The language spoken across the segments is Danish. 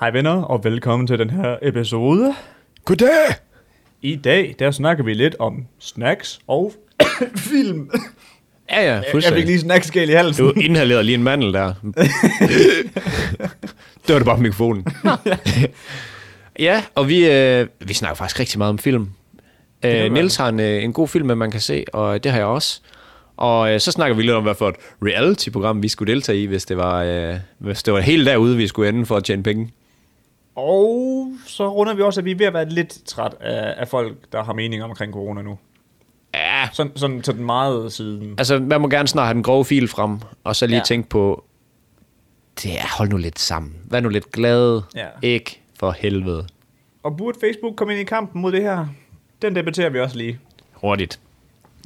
Hej venner, og velkommen til den her episode. Goddag! I dag, der snakker vi lidt om snacks og film. Ja, ja, Jeg fik fuldstændig. lige snacksgale i halsen. Du inhalerede lige en mandel der. det var det bare på mikrofonen. ja, og vi, øh, vi snakker faktisk rigtig meget om film. Øh, vi Niels har en, øh, en god film, man kan se, og det har jeg også. Og øh, så snakker vi lidt om, hvad for et reality-program vi skulle deltage i, hvis det var, øh, hvis det var helt derude, vi skulle ende for at tjene penge. Og så runder vi også, at vi er ved at være lidt træt af, af folk, der har meninger omkring corona nu. Ja, Sådan, sådan til den meget siden. altså man må gerne snart have den grove fil frem, og så lige ja. tænke på, det er, hold nu lidt sammen. Vær nu lidt glad. Ja. Ikke for helvede. Og burde Facebook komme ind i kampen mod det her? Den debatterer vi også lige. Hurtigt.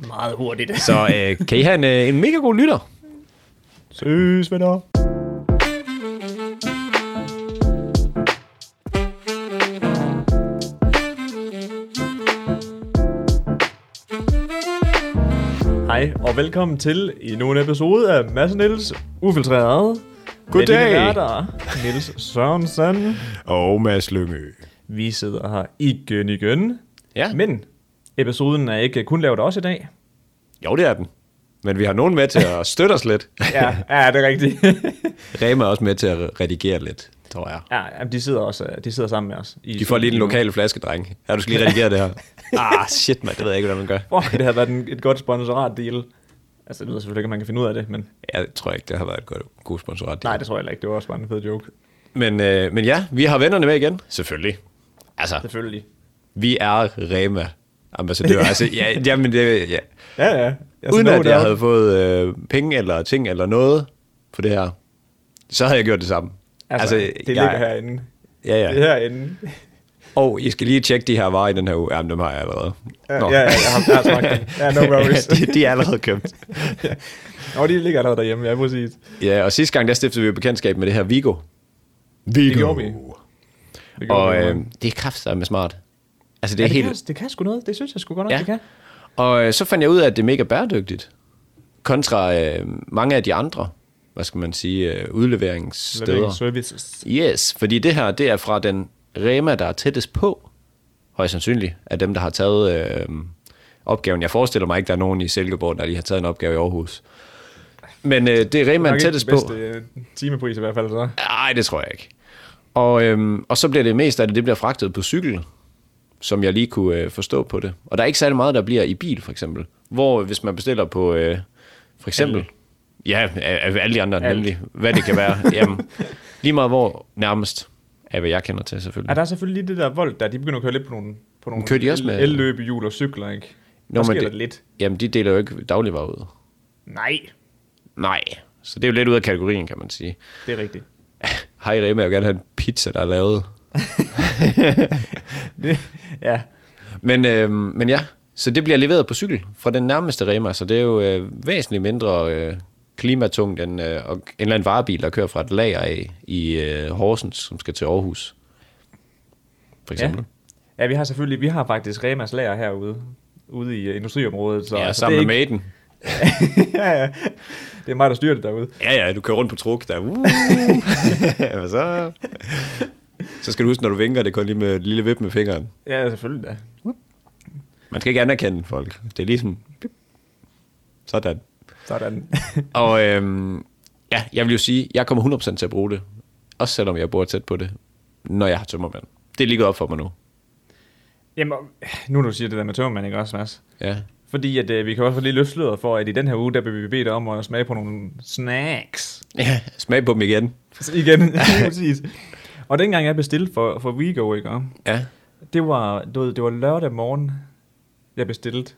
Meget hurtigt. Så øh, kan I have en, øh, en mega god lytter. Søs, venner. Hej, og velkommen til endnu en episode af Mads Niels Ufiltreret. Med dine Goddag. Niels Sørensen. Og Mads Lyngø. Vi sidder her igen igen. Ja. Men episoden er ikke kun lavet af os i dag. Jo, det er den. Men vi har nogen med til at støtte os lidt. Ja, ja det er rigtigt. Rema er også med til at redigere lidt, tror jeg. ja, de sidder også de sidder sammen med os. I De får lige den studiet nu. lokale flaskedreng. Ja, du skal lige redigere det her. Ah, shit, man. Det ved jeg ikke, hvordan man gør. Fuck, det har været en, et godt sponsorat deal. Altså, det ved selvfølgelig ikke, om man kan finde ud af det, men... Jeg tror ikke, det har været et godt, god sponsorat. Nej, det tror jeg ikke. Det var også bare en fed joke. Men, øh, men ja, vi har vennerne med igen. Selvfølgelig. Altså, Selvfølgelig. vi er Rema ambassadører. altså, ja, jamen, det, ja. Ja, ja. Altså, Uden at jeg havde fået øh, penge eller ting eller noget for det her, så havde jeg gjort det samme. Altså, det ligger jeg, herinde. Ja, ja. Det er herinde. Og I skal lige tjekke de her varer i den her uge. Jamen, dem har jeg allerede. Ja, ja, ja, jeg har, jeg har smagt. Ja, no worries. de, de er allerede købt. Nå, de ligger allerede derhjemme, ja, præcis. Ja, og sidste gang, der stiftede vi jo bekendtskab med det her Vigo. Vigo. Det gjorde vi. Det gjorde Og vi øh, det er kraftigt med smart. Altså, det ja, er det, helt... kan, det kan sgu noget. Det synes jeg sgu godt nok, Ja. det kan. Og øh, så fandt jeg ud af, at det er mega bæredygtigt. Kontra øh, mange af de andre, hvad skal man sige, øh, udleveringssteder. Levering services. Yes, fordi det her, det er fra den Rema, der er tættest på, højst sandsynligt, af dem, der har taget øh, opgaven. Jeg forestiller mig ikke, der er nogen i Silkeborg, der lige har taget en opgave i Aarhus. Men øh, det er Rema tættest på. bedste øh, timepris i hvert fald, så. Nej, det tror jeg ikke. Og, øhm, og så bliver det mest af det, det bliver fragtet på cykel, som jeg lige kunne øh, forstå på det. Og der er ikke særlig meget, der bliver i bil, for eksempel. Hvor hvis man bestiller på, øh, for eksempel... Alle. Ja, af, af alle de andre, Alt. nemlig. Hvad det kan være. Jamen, lige meget hvor nærmest af, hvad jeg kender til, selvfølgelig. Ja, der er selvfølgelig lige det der vold der. De begynder at køre lidt på nogle, på nogle Kører de også med- el-løbehjul og cykler, ikke? Nå, men det- lidt. Jamen, de deler jo ikke dagligvarer ud. Nej, Nej, så det er jo lidt ud af kategorien, kan man sige. det er rigtigt. Hej Rema, jeg vil gerne have en pizza, der er lavet. Det, ja, Men, øh, men ja, så det bliver leveret på cykel fra den nærmeste Rema, så det er jo øh, væsentligt mindre øh, klimatungt end øh, og en eller anden varebil, der kører fra et lager af i øh, Horsens, som skal til Aarhus. For eksempel. ja, vi har selvfølgelig, vi har faktisk Remas lager herude, ude i uh, industriområdet. Så, Ja, ja altså, sammen det med ikke, Maiden. ja, ja, det er mig, der styrer det derude. Ja, ja, du kører rundt på truk der. Uh. Hvad så? Så skal du huske, når du vinker, det kun lige med et lille vip med fingeren. Ja, selvfølgelig da. Man skal ikke anerkende folk. Det er ligesom... Sådan. Sådan. Og øhm, ja, jeg vil jo sige, jeg kommer 100% til at bruge det. Også selvom jeg bor tæt på det, når jeg har tømmermand. Det er lige gået op for mig nu. Jamen, nu du siger det der med tømmermand, ikke også, Mads? Ja. Fordi at, øh, vi kan også få lige løfte sløret for, at i den her uge, der vil vi dig om at smage på nogle snacks. ja smag på dem igen. Så igen, lige præcis. Og dengang jeg bestilte for, for Vigo, ikke? Ja. Det var, du ved, det var lørdag morgen, jeg bestilte.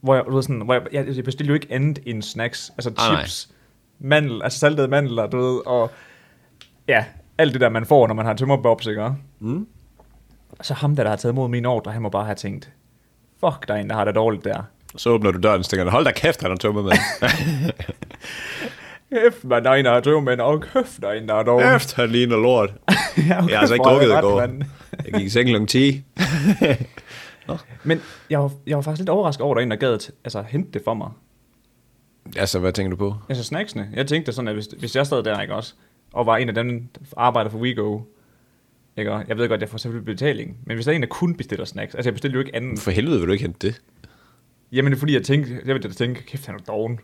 Hvor jeg, du ved, sådan, hvor jeg, jeg, jeg bestilte jo ikke andet end snacks. Altså Ah, nej. chips, mandel, altså saltede mandler, du ved, og ja, alt det der, man får, når man har tømmerbobs, ikke? og? Mm. Så ham der, der har taget mod min ordre, han må bare have tænkt, fuck, der er en, der har det dårligt der. Så åbner du døren og tænker, hold da kæft, han har tømmermand. Kæft, man, der er en, der har tømmermænd, og kæft, der er en, der er dårlig. Kæft, han ligner lort. ja, Jeg har altså ikke er drukket i går. mand. Jeg gik i seng kl. 10. Men jeg var, jeg var faktisk lidt overrasket over, at der er en, der gad at altså, hente det for mig. Altså, hvad tænker du på? Altså snacksene. Jeg tænkte sådan, at hvis, hvis jeg stod der, ikke også, og var en af dem, der arbejder for WeGo, Ikke? Og Jeg ved godt, jeg får selvfølgelig betaling, men hvis der er en, der kun bestiller snacks, altså jeg bestiller jo ikke anden, For helvede vil du ikke hente det. jamen det er fordi, jeg tænkte, jeg vil da tænke, kæft, han er doven.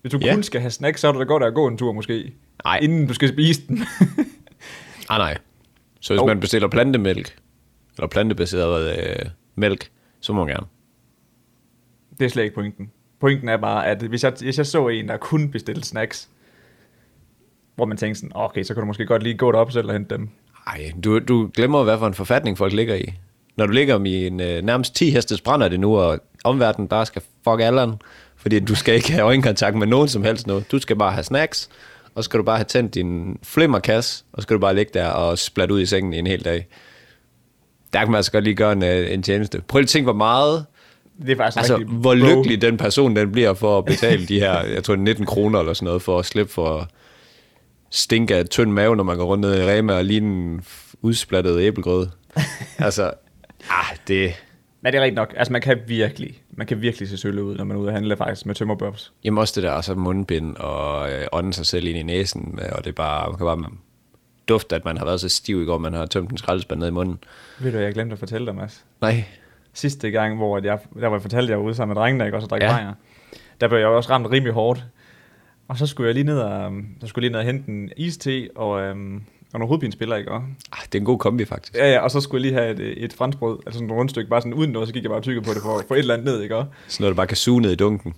Hvis du Ja. kun skal have snacks, så er det da godt at gå en tur måske, Nej. inden du skal spise den. Ah, nej. Så hvis Jo. man bestiller plantemælk, eller plantebaseret øh, mælk, så må man gerne. det er slet ikke pointen. Pointen er bare, at hvis jeg, hvis jeg så en, der kun bestilte snacks, hvor man tænkte sådan, okay, så kan du måske godt lige gå derop selv og hente dem. Ej, du, du glemmer, hvad for en forfatning folk ligger i. Når du ligger i en øh, nærmest 10 hestes brænder det nu, og omverdenen bare skal fuck alderen, fordi du skal ikke have øjenkontakt med nogen som helst noget. Du skal bare have snacks, og så skal du bare have tændt din flimmerkasse, og så skal du bare ligge der og splatte ud i sengen i en hel dag. Der kan man altså godt lige gøre en, øh, en tjeneste. Prøv lige at tænke, hvor meget, Det er faktisk altså hvor lykkelig den person den bliver for at betale de her, jeg tror 19 kroner eller sådan noget, for at slippe for stink af tynd mave, når man går rundt ned i Rema og lige en udsplattet æblegrød. altså, ah, det... Men det er rigtigt nok. Altså man kan virkelig, man kan virkelig se sølle ud, når man er ude og handle faktisk med tømmerbørs. Jamen også det der, altså mundbind og øh, ånde sig selv ind i næsen, og det er bare, man kan bare dufte, at man har været så stiv i går, man har tømt en skraldespand ned i munden. Ved du, jeg glemte at fortælle dig, Mads. Nej. Sidste gang, hvor jeg, der var jeg fortalte, at jeg var ude sammen med drengene, ikke også, og drak Ja. bajer. Der blev jeg også ramt rimelig hårdt. Og så skulle jeg lige ned og, så skulle jeg lige ned og hente en iste og, øhm, og nogle hovedpinespiller, ikke? Ah, det er en god kombi, faktisk. Ja, ja, og så skulle jeg lige have et, et franskbrød, altså sådan et rundstykke, bare sådan uden noget, så gik jeg bare og tykkede på det for få et eller andet ned, ikke? Sådan noget, du bare kan suge ned i dunken.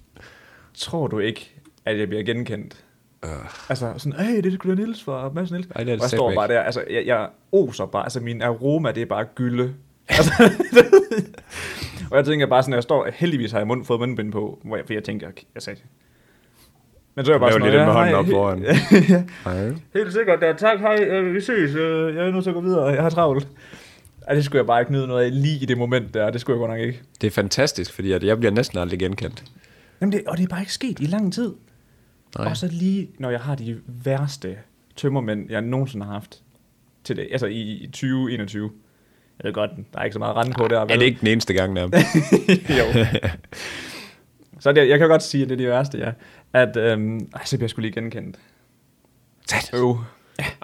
Tror du ikke, at jeg bliver genkendt? Øh. Altså sådan, hey, det er da Niels fra Mads Niels. Ej, det er det og jeg står bare der, altså jeg, jeg oser bare, altså min aroma, det er bare gylde. Altså, og jeg tænker bare sådan, at jeg står, heldigvis har jeg mund, fået mundbind på, hvor jeg, for jeg tænker, jeg sagde men så er jeg bare Lav sådan, lige den med "Ja, hånden hej, op foran. ja, Ja. helt sikkert, ja, tak, hej, øh, vi ses, øh, jeg er nødt til at gå videre, jeg har travlt. Ej, det skulle jeg bare ikke nyde noget af lige i det moment der, det skulle jeg godt nok ikke. Det er fantastisk, fordi at jeg bliver næsten aldrig genkendt. Jamen det, og det er bare ikke sket i lang tid. Nej. Og så lige, når jeg har de værste tømmermænd, jeg nogensinde har haft til det, altså i, i 2021. Jeg ved godt, der er ikke så meget rende på der. Er det ikke den eneste gang, der jo. så det, jeg kan godt sige, at det er de værste, ja. At, øhm, ej, så bliver jeg sgu lige genkendt. Sat. Øv.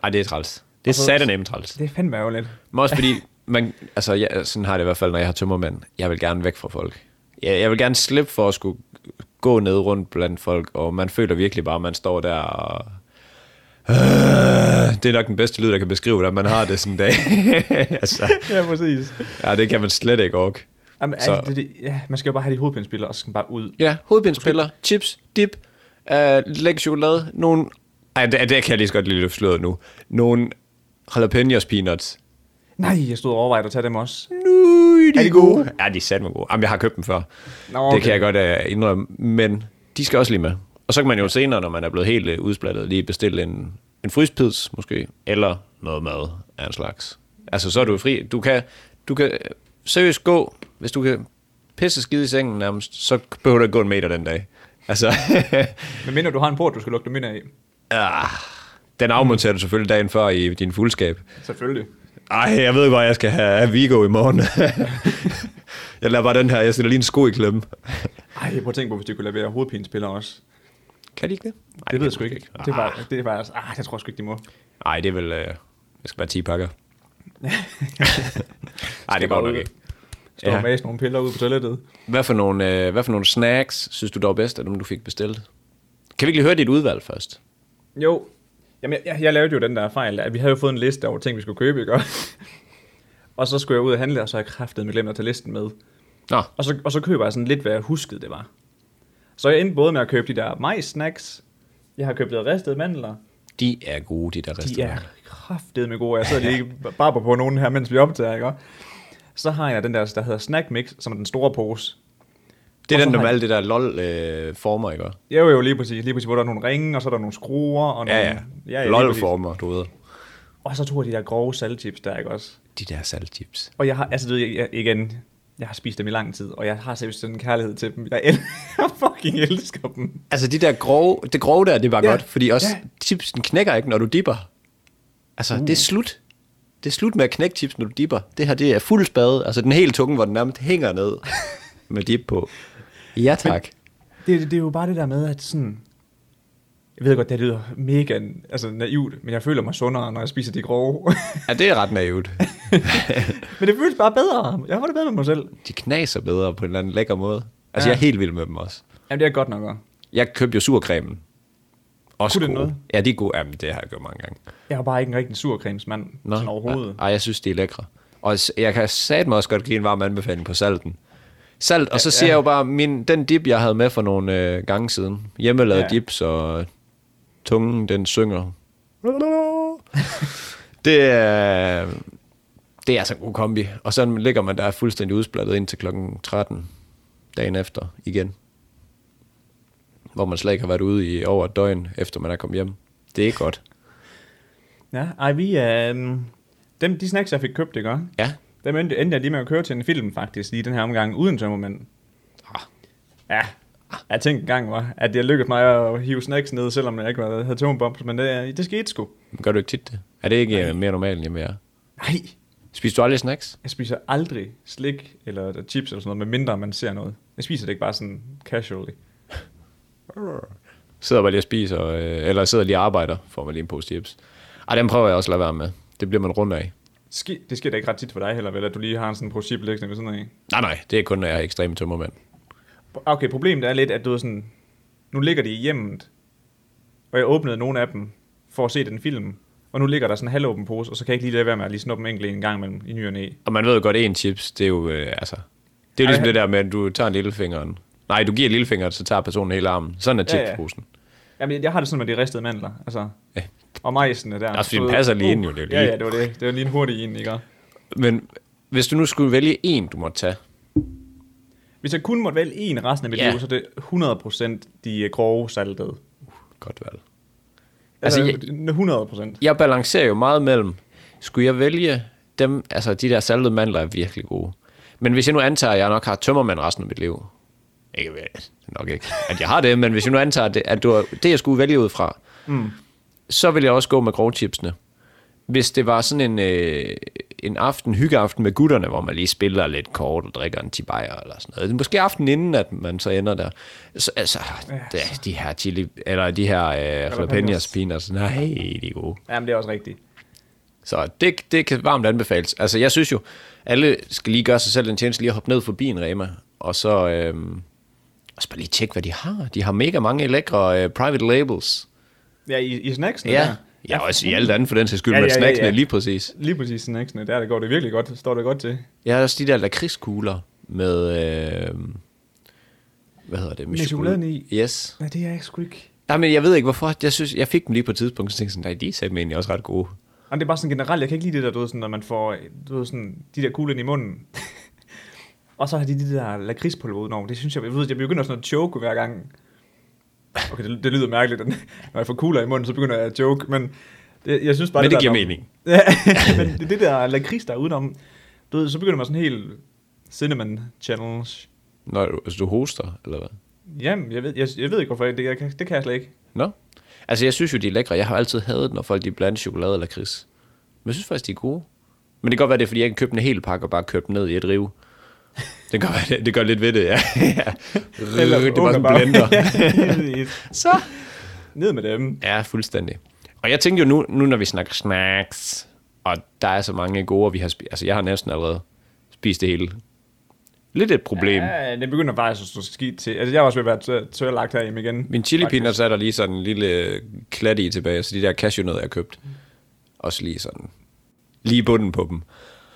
Ej, det er træls. Det er satan nemt træls. Det er fandme ærgerligt. Men også fordi, man, altså jeg, sådan har det i hvert fald, når jeg har tømmermænd. Jeg vil gerne væk fra folk. Jeg, jeg vil gerne slippe for at skulle gå ned rundt blandt folk, og man føler virkelig bare, at man står der og... Øh, det er nok den bedste lyd, der kan beskrive, hvordan man har det sådan en dag. altså, ja, præcis. ja, det kan man slet ikke orke. Jamen, Så- altså, det, det, ja, man skal jo bare have de hovedpindspillere, og så skal man bare ud. Ja, hovedbindspiller, chips, dip, uh, læg chokolade, nogle... Ej, det, det kan jeg lige så godt lige løfte nu. Nogle jalapenos peanuts. Nej, jeg stod og overvejede at tage dem også. Nu, de Er de gode? Ja, de er satme gode. Jamen, jeg har købt dem før. Nå, Okay. Det kan jeg godt uh, indrømme. Men de skal også lige med. Og så kan man jo senere, når man er blevet helt uh, udsplattet, lige bestille en, en fryspids måske, eller noget mad af en slags. Altså, så er du fri. Du kan, du kan øh, seriøst gå, hvis du kan pisse skide i sengen nærmest, så behøver du ikke gå en meter den dag. Altså, Men mindre du har en port, du skal lukke dem ind af. ah, den afmonterer du selvfølgelig dagen før i din fuldskab. Selvfølgelig. Ej, jeg ved godt, jeg skal have Vigo i morgen. jeg lader bare den her, jeg sætter lige en sko i klemme. Ej, prøv at tænke på, hvis de kunne levere hovedpinespillere også. Kan de ikke det? Ej, det ved jeg sgu ikke. Det er Ah. bare, det er bare, ah, jeg tror sgu ikke, de må. Ej, det er vel... Øh, det skal være 10 pakker. Ej, det går nok ikke. Står Ja. ja. med nogle piller ude på toilettet. Hvad for, nogle, øh, hvad for nogle snacks synes du dog bedst af dem, du fik bestilt? Kan vi ikke lige høre dit udvalg først? Jo. Jamen, jeg, jeg lavede jo den der fejl, at vi havde jo fået en liste over ting, vi skulle købe, ikke? og så skulle jeg ud og handle, og så har jeg kraftet med glemt at tage listen med. Nå, Og så, og så køber jeg sådan lidt, hvad jeg huskede, det var. Så jeg endte både med at købe de der majs-snacks, jeg har købt lidt ristede mandler, de er gode, de der de er kraftedeme med gode. Jeg sidder lige bare på nogen her, mens vi optager, ikke? Så har jeg den der, der hedder Snack Mix, som er den store pose. Det er den, der alle det der lol-former, ikke? Jo, jo, lige præcis. Lige præcis, hvor der er nogle ringe, og så er der nogle skruer. Og nogle, Ja, ja. ja, ja. LOL-former, du ved. Og så tog jeg de der grove saltchips der, ikke også? De der saltchips. Og jeg har, altså du ved, jeg, igen, jeg har spist dem i lang tid, og jeg har seriøst sådan en kærlighed til dem. Jeg, el- jeg fucking elsker dem. Altså, de der grove, det grove der, det bare Ja, godt, fordi også ja. chipsen knækker ikke, når du dipper. Altså, uh. det er slut. Det er slut med at knække chips, når du dipper. Det her, det er fuld spade. Altså, den helt tunge, hvor den nærmest hænger ned med dip på. Ja, tak. Det, det, det er jo bare det der med, at sådan... Jeg ved godt, det lyder mega altså, naivt, men jeg føler mig sundere, når jeg spiser de grove. Ja, det er ret naivt. men det føles bare bedre. Jeg har det bedre med mig selv. De knaser bedre på en eller anden lækker måde. Altså, Ja. jeg er helt vild med dem også. Jamen, det er godt nok også. Jeg købte jo surcremen. Også Kunne det noget? Ja, de er gode. Jamen, det har jeg gjort mange gange. Jeg er bare ikke en rigtig surcremsmand Nå, sådan overhovedet. Ej, jeg synes, det er lækre. Og jeg kan satme også godt give en varm anbefaling på salten. Salt, og så siger ja. jeg jo bare, min, den dip, jeg havde med for nogle øh, gange siden, hjemmelavet Ja. ja. dips, og tungen, den synger. det er, det er altså en god kombi. Og så ligger man der fuldstændig udsplattet ind til klokken 13 dagen efter igen. Hvor man slet ikke har været ude i over et døgn, efter man er kommet hjem. Det er godt. Ja, ej, vi er... Øh, dem, de snacks, jeg fik købt, ikke? Ja, Dem endte, jeg lige med at køre til en film, faktisk, lige den her omgang, uden tømmermænd. Ah. Ja, jeg tænkte engang, var, at det lykkedes mig at hive snacks ned, selvom jeg ikke havde tømmerbomb, men det, det skete sgu. gør du ikke tit det? Er det ikke øh, mere normalt, end hjemme er? Nej, Spiser du aldrig snacks? jeg spiser aldrig slik eller chips eller sådan noget, medmindre man ser noget. Jeg spiser det ikke bare sådan casually. Sidder bare lige og spiser, øh, eller sidder lige og arbejder, får man lige en pose chips. Ej, den prøver jeg også at lade være med. Det bliver man rundt af. Ske, det sker da ikke ret tit for dig heller, vel, at du lige har en sådan liggende ved sådan af. Nej, nej, det er kun, når jeg er ekstremt tømmermænd. Okay, problemet er lidt, at du er sådan, nu ligger de i hjemmet, og jeg åbnede nogle af dem for at se den film, og nu ligger der sådan en halvåben pose, og så kan jeg ikke lige lade være med at lige snuppe dem enkelt en gang mellem i ny og næ. Og man ved jo godt, at en chips, det er jo, øh, altså... Det er jo Ej, ligesom han- det der med, at du tager en lillefingeren. Nej, du giver lillefingeren, så tager personen hele armen. Sådan er Ja, ja. chipsposen. Jamen, jeg har det sådan med de ristede mandler, altså. Ja. Og majsene der. Du den passer lige ind jo, det Ja, ja, det var det. Det var lige en hurtig en, ikke? Men hvis du nu skulle vælge en, du måtte tage. Hvis jeg kun måtte vælge en resten af mit Ja. liv, så er det 100% de øh, grove saltede. Godt valg. Altså, Altså, altså 100%. Jeg balancerer jo meget mellem, skulle jeg vælge dem, altså de der saltede mandler er virkelig gode. Men hvis jeg nu antager, at jeg nok har tømmermand resten af mit liv, ikke nok ikke, at jeg har det, men hvis jeg nu antager, at det, at du, det jeg skulle vælge ud fra, mm. Så vil jeg også gå med grovchipsene. Hvis det var sådan en, øh, en aften, hyggeaften med gutterne, hvor man lige spiller lidt kort og drikker en tibajer eller sådan noget. Måske aften inden, at man så ender der. Så, altså, ja, de her chili, eller de her øh, jalapenos peanuts, nej, de er gode. Jamen, det er også rigtigt. Så det, det kan varmt anbefales. Altså, jeg synes jo, alle skal lige gøre sig selv en tjeneste, lige at hoppe ned forbi en Rema, og så, øhm, og så bare lige tjekke, hvad de har. De har mega mange lækre øh, private labels. Ja, i, i snacksene Ja, der. ja også i alt andet for den sags skyld, Ja, ja, ja, men ja, snacksene ja. lige præcis. Lige præcis snacksene, der det går det virkelig godt, står det godt til. Har også de der lakridskugler med, øh, hvad hedder det? Med chokoladen i? Yes. Nej, det er jeg sgu ikke. Nej, men jeg ved ikke hvorfor. Jeg synes, jeg fik dem lige på et tidspunkt, så tænkte jeg sådan, nej, de er satme egentlig også ret gode. Og det er bare sådan generelt, jeg kan ikke lide det der, du ved, sådan, når man får du ved, sådan, de der kugler i munden. og så har de de der lakridspulver udenover. Det synes jeg, jeg ved, jeg begynder sådan at choke hver gang. Okay, det, det lyder mærkeligt, at når jeg får kugler i munden, så begynder jeg at joke, men det, jeg synes bare, Men det der, giver når- mening. Ja, men det, det der lakrids, der er udenom, du ved, så begynder man sådan helt cinnamon challenge. Du, altså, du hoster, eller hvad? Jamen, jeg ved, jeg, jeg ved ikke, hvorfor. Det, jeg, det kan jeg slet ikke. Nå? Altså, jeg synes jo, de er lækre. Jeg har altid hadet, når folk de blander chokolade eller kris. Men jeg synes faktisk, de er gode. Men det kan godt være, det er, fordi jeg ikke købte en hel pakke og bare købte den ned i et riv. Det gør, det, det gør lidt ved det, ja. ja. det var sådan en blender. så. Ned med dem. ja, fuldstændig. Og jeg tænker jo nu, nu når vi snakker snacks, og der er så mange gode, vi har spist. Altså, jeg har næsten allerede spist det hele. Lidt et problem. Ja. Det begynder faktisk at stå skidt til. Altså, jeg er også ved at være tør- tørlagt herhjemme igen. Min chili peanuts er der lige sådan en lille klat i tilbage, så de der cashewnødder, jeg har købt. Også lige sådan, lige bunden på dem.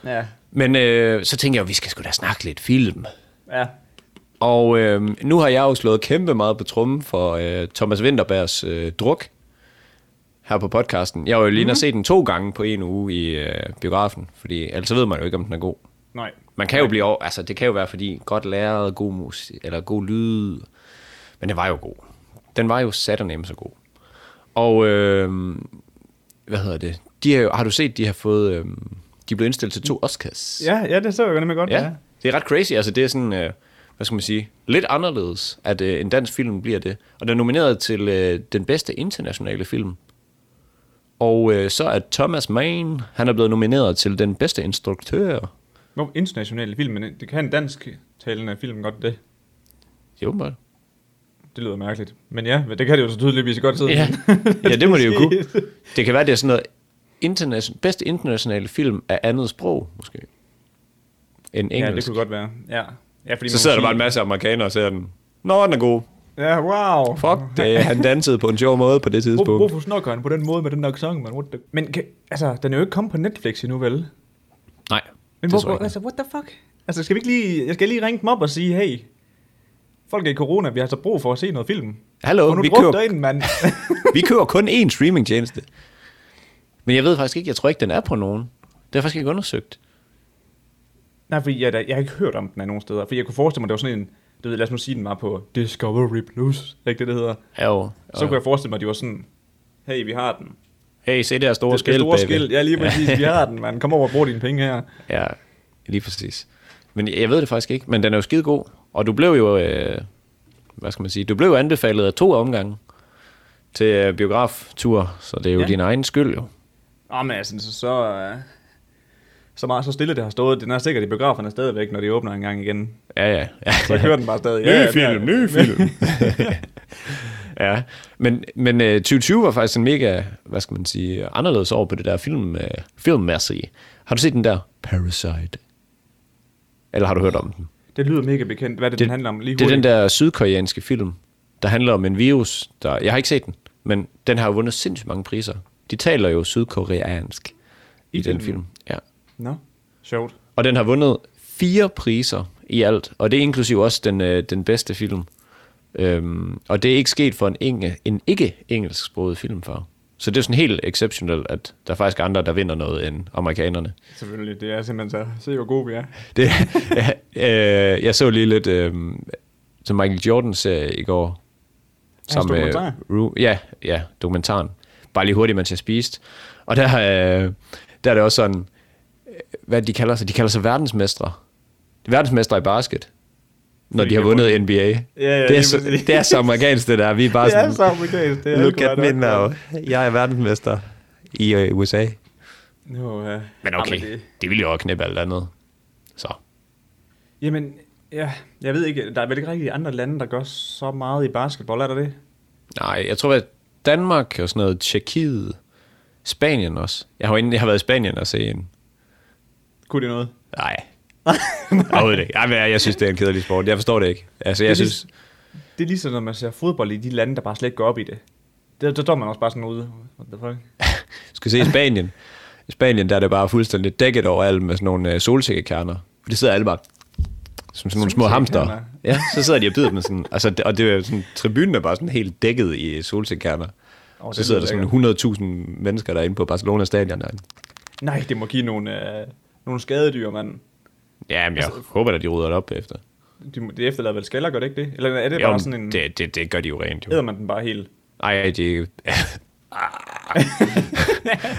Ja, Men øh, så tænker jeg, vi skal sgu da snakke lidt film. ja. Og øh, nu har jeg jo slået kæmpe meget på trummen for øh, Thomas Winterbergs øh, druk her på podcasten. Jeg har jo lige mm-hmm. set den to gange på en uge i øh, biografen, fordi ellers så ved man jo ikke, om den er god. Nej. Man kan jo blive over, altså det kan jo være, fordi godt læret, god musik, eller god lyd, men den var jo god. Den var jo sataneme så god. Og, øh, hvad hedder det? De har, jo, har du set, de har fået, øh, de blevet indstillet til to Oscars? Ja, ja, det så jeg jo nemlig godt. Ja, det er ret crazy. Altså, det er sådan, øh, hvad skal man sige, lidt anderledes, at øh, en dansk film bliver det. Og den er nomineret til øh, den bedste internationale film. Og øh, så er Thomas Mann, han er blevet nomineret til den bedste instruktør. Hvor internationale film, men det kan en dansk talende film godt det. Jo, bare. det lyder mærkeligt. Men ja, det kan det jo så tydeligvis godt sidde. Ja. ja, det må det jo kunne. Det kan være, det er sådan noget internation, bedste internationale film af andet sprog, måske. End engelsk. Ja, det kunne godt være. Ja. ja fordi Så sidder der bare en masse amerikanere og ser den. Nå, den er god. Ja, wow. Fuck, det, han dansede på en sjov måde på det Hvor, tidspunkt. hvorfor snakker han på den måde med den der sang, man? What the... Men kan, altså, den er jo ikke kommet på Netflix endnu, vel? Nej, Men hvor, hvor, ikke. altså, what the fuck? Altså, skal vi ikke lige, jeg skal lige ringe dem op og sige, hey, folk er i corona, vi har så brug for at se noget film. Hallo, vi kører, derind, mand. vi kører kun én streamingtjeneste. Men jeg ved faktisk ikke, jeg tror ikke, den er på nogen. Det har jeg faktisk ikke undersøgt. Nej, fordi jeg, jeg har ikke hørt om den af nogen steder. For jeg kunne forestille mig, det var sådan en, du ved, lad os nu sige, den var på Discovery Plus, ikke det, det hedder? Ja, jo. Så kunne jeg forestille mig, at de var sådan, hey, vi har den. Hey, se det her store Det skilt, store baby. skilt. Ja, lige præcis, vi har den, mand. Kom over og brug dine penge her. Ja, lige præcis. Men jeg ved det faktisk ikke, men den er jo skide god. Og du blev jo, øh, hvad skal man sige, du blev anbefalet af to omgange til øh, biograftur, så det er jo Ja. ja. din egen skyld jo. Åh, men altså, så, så, øh, så meget så stille det har stået. Den er sikkert i biograferne stadigvæk, når de åbner en gang igen. Ja, ja. ja. Så kører den bare stadig. Ny film, ny film. ja, men, men øh, 2020 var faktisk en mega, hvad skal man sige, anderledes år på det der film, øh, filmmæssige. Har du set den der Parasite? Eller har du hørt om den? Det lyder mega bekendt. Hvad er det, Det- den handler om? Lige Det er den der sydkoreanske film, der handler om en virus, der... Jeg har ikke set den, men den har jo vundet sindssygt mange priser. De taler jo sydkoreansk i, I den film. Ja. Nå, sjovt. Og den har vundet fire priser i alt, og det er inklusiv også den, øh, den bedste film. Øhm, og det er ikke sket for en, enge, en ikke-engelsksproget film før. Så det er sådan helt exceptionelt, at der er faktisk andre, der vinder noget end amerikanerne. Selvfølgelig, det er simpelthen så. Se, hvor gode vi er. Det, øh, jeg så lige lidt øh, til Michael Jordans serie i går. Hans dokumentar? Ru- ja, ja, dokumentaren. Bare lige hurtigt, mens jeg spiste. Og der, øh, der er det også sådan, øh, hvad de kalder sig? De kalder sig verdensmestre. Verdensmestre i basket. Når de har de har vundet NBA. ja, det, er så, det er så amerikansk, det der. Vi er bare Det er sådan, så amerikansk. Det er look at me now. Jeg er verdensmester i øh, USA. Jo, ja. Men okay, Jamen, det, det ville jo også knæppe alt andet. Så. jamen, ja, jeg ved ikke, der er vel ikke rigtig andre lande, der gør så meget i basketball, er der det? Nej, jeg tror, at Danmark og sådan noget, Tjekkiet, Spanien også. Jeg har, jo inde- jeg har været i Spanien og se en. Kunne det noget? Nej. Overhovedet ikke. Ej, jeg, jeg synes, det er en kedelig sport. Jeg forstår det ikke. Altså, jeg Det er synes... Det er ligesom, når man ser fodbold i de lande, der bare slet ikke går op i det. Der, der står man også bare sådan ude. What the fuck? skal se i Spanien. I Spanien, der er det bare fuldstændig dækket over alt med sådan nogle uh, solsikkekerner. For det sidder alle bare som sådan nogle små hamster. Ja, så sidder de og bider dem sådan. Altså, det- og det er sådan, tribunen er bare sådan helt dækket i solsikkekerner. Oh, Så sidder der sådan 100.000 mennesker derinde på Barcelona stadion. Der. Nej, det må give nogle, øh, nogle skadedyr, mand. Ja, men jeg Altså- håber, at de rydder det op efter. De, det efterlader vel skaller, gør det ikke det? Eller er det Jo, bare sådan en... det, det, det gør de jo rent, jo. Æder man den bare helt? Ej, de...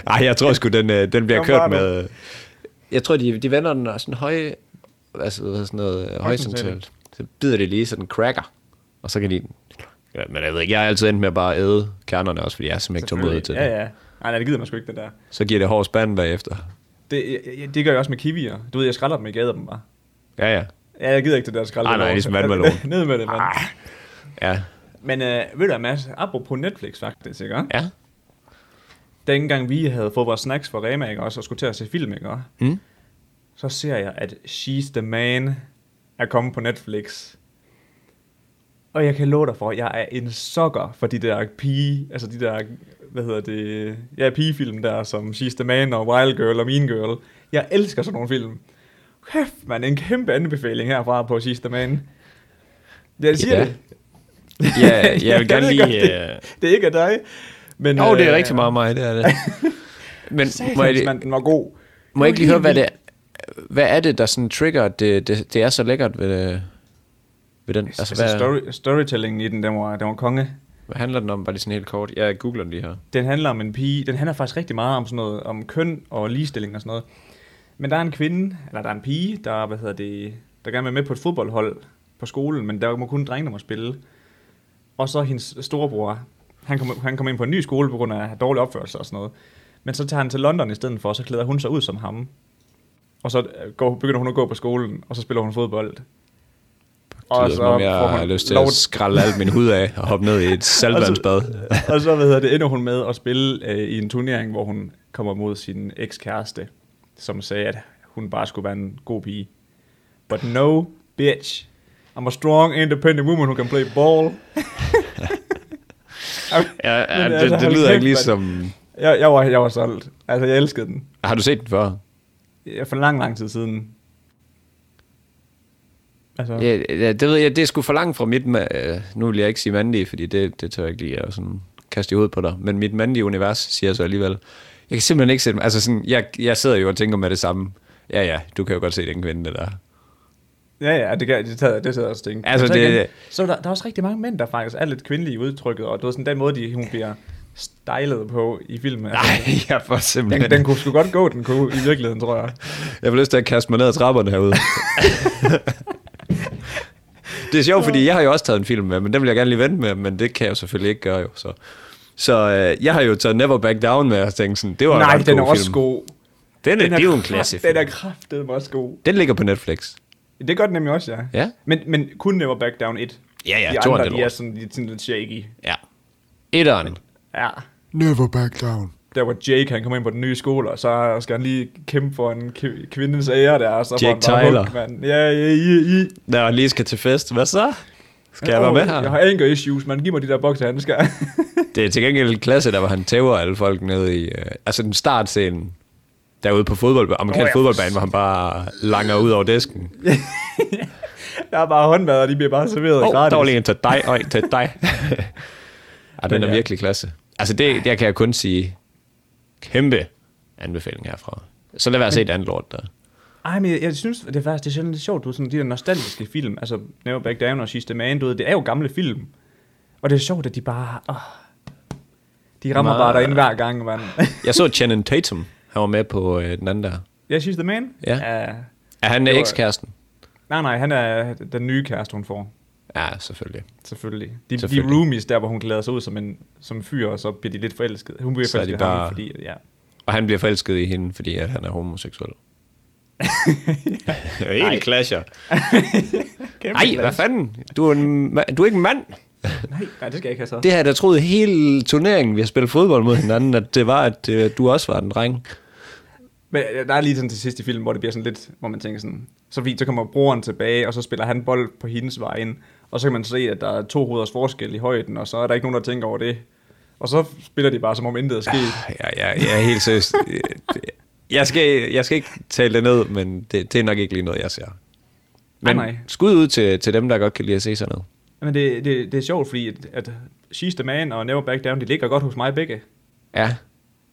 Ej, jeg tror sgu, den, øh, den bliver Kom kørt med... Jeg tror, de, de vender den sådan høj... Altså, hvad sådan noget øh, højcentralt. Så bider det lige sådan en cracker. Og så kan de... Ja, men jeg ved ikke, jeg er altid endt med at bare æde kernerne også, fordi jeg er simpelthen ikke tålmodig til det. Ja, ja. Nej, nej, det gider man sgu ikke, det der. Så giver det hård spand bagefter. Det, jeg- jeg- det gør jeg også med kiwier. Du ved, jeg skræller dem, ikke æder dem bare. Ja, ja. Ja, jeg gider ikke det der skralde. Ah, nej, ligesom vandmelon. Ned med det, mand. Ja. Men øh, ved du hvad, Mads? Apropos Netflix faktisk, ikke? Ja. Dengang vi havde fået vores snacks fra Rema, ikke? Også, og skulle til at se film, ikke? Mm. Så ser jeg, at She's the Man er kommet på Netflix. Og jeg kan love dig for, at jeg er en sokker for de der pige, altså de der, hvad hedder det, ja, pigefilm der, som She's the Man og Wild Girl og Mean Girl. Jeg elsker sådan nogle film. Kæft, man, en kæmpe anbefaling herfra på She's the Man. Jeg siger Ja. det. Ja, jeg vil gerne lige... godt, det, øh, det er ikke af dig. Men, Jo, det er øh, rigtig meget mig, det er det. Men må Satans, jeg, mand, den var god. Må jeg ikke lige høre, hvad det hvad er det, der sådan trigger, at det, det, det er så lækkert ved, ved den? Altså, Altså, hvad, story, storytellingen i den, den var, den var konge. hvad handler den om? Bare lige sådan helt kort. Jeg googler den lige her. Den handler om en pige, den handler faktisk rigtig meget om sådan noget, om køn og ligestilling og sådan noget. Men der er en kvinde, eller der er en pige, der, hvad hedder det, der gerne vil med på et fodboldhold på skolen, men der må kun drenge, der må spille. Og så hendes storebror, han kommer han kom ind på en ny skole på grund af dårlig opførsel og sådan noget. Men så tager han til London i stedet for, og så klæder hun sig ud som ham. Og så øh, går, begynder hun at gå på skolen, og så spiller hun fodbold. Og Og så så om jeg får har lyst til lov- at skralde alt min hud af og hoppe ned i et saltvandsbad. og så hvad hedder det, ender hun med at spille øh, i en turnering, hvor hun kommer mod sin ekskæreste, som sagde, at hun bare skulle være en god pige. But no, bitch. I'm a strong, independent woman who can play ball. Ja, ja det, altså, det hold lyder ikke lige mand. som... Jeg, jeg, var, jeg var solgt. Altså, jeg elskede den. Har du set den før? Jeg for lang, lang tid siden. Altså, Ja, ja, det ved jeg, det er sgu for langt fra mit... øh, Nu vil jeg ikke sige mandlige, fordi det, det tør jeg ikke lige at sådan kaste i hovedet på dig. Men mit mandlige univers siger jeg så alligevel. Jeg kan simpelthen ikke sætte mig... Altså sådan, jeg, jeg sidder jo og tænker med det samme. Ja, ja, du kan jo godt se den kvinde der. Ja, ja, det, kan, det, tager, det sidder også tænkt. Altså, så, det- igen, så der, der er også rigtig mange mænd, der faktisk er lidt kvindelige i udtrykket, og det var sådan den måde, de, hun bliver stylet på i filmen. Altså, Nej, jeg får simpelthen... den, den kunne sgu godt gå, den kunne i virkeligheden, tror jeg. Jeg får lyst til at kaste mig ned ad trapperne herude. det er sjovt, fordi jeg har jo også taget en film med, men den vil jeg gerne lige vente med, men det kan jeg jo selvfølgelig ikke gøre jo. Så, så øh, jeg har jo taget Never Back Down med og tænkt sådan, det var en Nej, ret den er god også film. god. Den er, Den det er jo en klasse Den er kraftet også god. Den ligger på Netflix. Det gør den nemlig også, ja. Ja. Men, men kun Never Back Down 1. Ja, ja, de andre, de er sådan, de er sådan lidt shaky. Ja. Etteren. Ja. Never Back Down. Der hvor Jake, han kommer ind på den nye skole, og så skal han lige kæmpe for en kvindes ære der, og så Jake Tyler. hug, mand. Ja, ja, ja, ja. Når han lige skal til fest, hvad så? Skal jeg være med her? Jeg har anger issues, man. Giv mig de der boksehandsker. Det er til gengæld en klasse, der hvor han tæver alle folk ned i... Øh, altså den startscene derude på fodbold, amerikansk oh, ja. fodboldbane, hvor han bare langer ud over disken. der er bare håndmad, og de bliver bare serveret oh, gratis. der var lige en til dig, og en til dig. ja, den er virkelig klasse. Altså det, der kan jeg kun sige kæmpe anbefaling herfra. Så lad være at se et andet lort der. Ej, men jeg, jeg synes, det er faktisk det er sjældent lidt sjovt, du sådan de der nostalgiske sidste altså Never Back Down og Sidste Man, du ved, det er jo gamle film. Og det er sjovt, at de bare, åh, de rammer Meget. bare derinde hver gang, mand. Jeg så Channing Tatum, han var med på øh, den anden der. Jeg synes, The Man? Ja. Uh, Er han ekskæresten? nej, nej, han er den nye kæreste, hun får. Ja, selvfølgelig. Selvfølgelig. De, Selvfølgelig. de roomies der, hvor hun klæder sig ud som en, som en fyr, og så bliver de lidt forelsket. Hun bliver Så er de forelsket i ham, bare- fordi, ja. Og han bliver forelsket i hende, fordi at han er homoseksuel. Helt clasher. Nej, hvad fanden? Du er, en, du er ikke en mand. Nej, nej, det skal jeg ikke have så. Det har jeg da troet hele turneringen, vi har spillet fodbold mod hinanden, at det var, at øh, du også var en dreng. Men øh, der er lige sådan til sidst i filmen, hvor det bliver sådan lidt, hvor man tænker sådan, så fint, så kommer broren tilbage, og så spiller han bold på hendes vej ind, og så kan man se, at der er to hoveders forskel i højden, og så er der ikke nogen, der tænker over det. Og så spiller de bare, som om intet er sket. Ja, ja, jeg er helt seriøst. Jeg skal, jeg skal ikke tale det ned, men det, det er nok ikke lige noget, jeg ser. Men Nej, nej. skud ud til, til dem, der godt kan lide at se sådan noget. Men det, det, det er sjovt, fordi at, at She's the Man og Never Back Down, de ligger godt hos mig begge. Ja,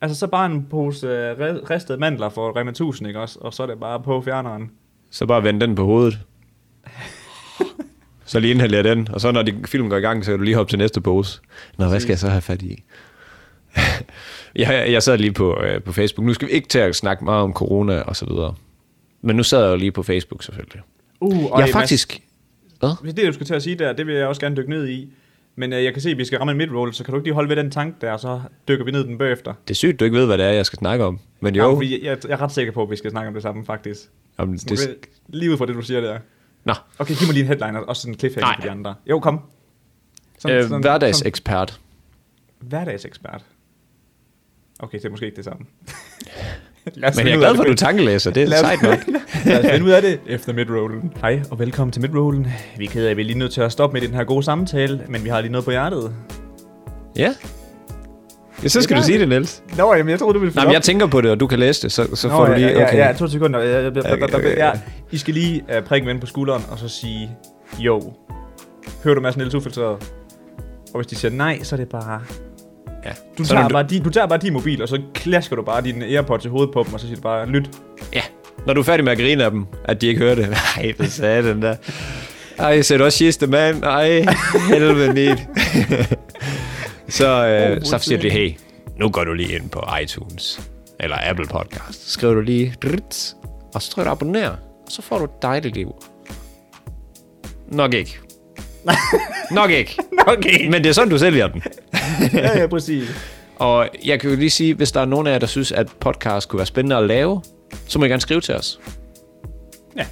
Altså så bare en pose uh, ristede mandler for Rema 1000, ikke også? Og så er det bare på fjerneren. så bare vend den på hovedet. Så lige inhaler den, og så når de, filmen går i gang, så kan du lige hoppe til næste pose. Nå, hvad skal jeg så have fat i? jeg, jeg sad lige på, øh, på Facebook. Nu skal vi ikke til at snakke meget om corona og så videre. Men nu sad jeg jo lige på Facebook selvfølgelig. Uh, jeg er faktisk... Hvad? Hvis det, du skulle til at sige der, det vil jeg også gerne dykke ned i. Men uh, jeg kan se, at vi skal ramme en midroll, så kan du ikke lige holde ved den tank der, og så dykker vi ned i den bagefter. Det er sygt, du ikke ved, hvad det er, jeg skal snakke om. Men Jo. fordi jeg, jeg, jeg er ret sikker på, at vi skal snakke om det samme, faktisk. Det... det, Lige ud fra det, du siger der. Nå, Okay, giv mig lige en headline, og også sådan en cliffhanger Nej. for de andre. Jo, kom. øh, hverdagsekspert. hverdagsekspert. Okay, det er måske ikke det samme. Men jeg er glad for, at det. du tankelæser. Det er Lad os- sejt nok. Lad os finde ud af det efter midrollen. Hej, og velkommen til midrollen. Vi er ked af, at vi er lige nødt til at stoppe med den her gode samtale, men vi har lige noget på hjertet. Ja. Ja, så skal du sige det, Niels. Nå, jamen, jeg troede, du ville Nej, men jeg tænker på det, og du kan læse det, så, så får du lige... ja, Okay. ja, ja, to sekunder. Ja, ja, ja, Okay, okay, okay. ja, I skal lige uh, prikke ven på skulderen, og så sige, jo, hører du Mads Niels ufiltreret? Og hvis de siger nej, så er det bare... Ja. Du Så tager, når bare din, du tager bare din mobil, og så klasker du bare din Airpods i hovedet på dem, og så siger du bare, lyt. Ja, når du er færdig med at grine af dem, at de ikke hører det. Nej, det sagde den der. Ej, ser du også sidste mand? Ej, helvede nit. så, øh, Oh, så siger de, hey, nu går du lige ind på iTunes, eller Apple Podcast. Skriver du lige, drits, og så trykker du abonner, og så får du et dejligt liv. Nok ikke. Nok ikke. Okay. Men det er sådan, du sælger den. ja, ja, præcis. Og jeg kan jo lige sige, hvis der er nogen af jer, der synes, at podcast kunne være spændende at lave, så må I gerne skrive til os. Ja.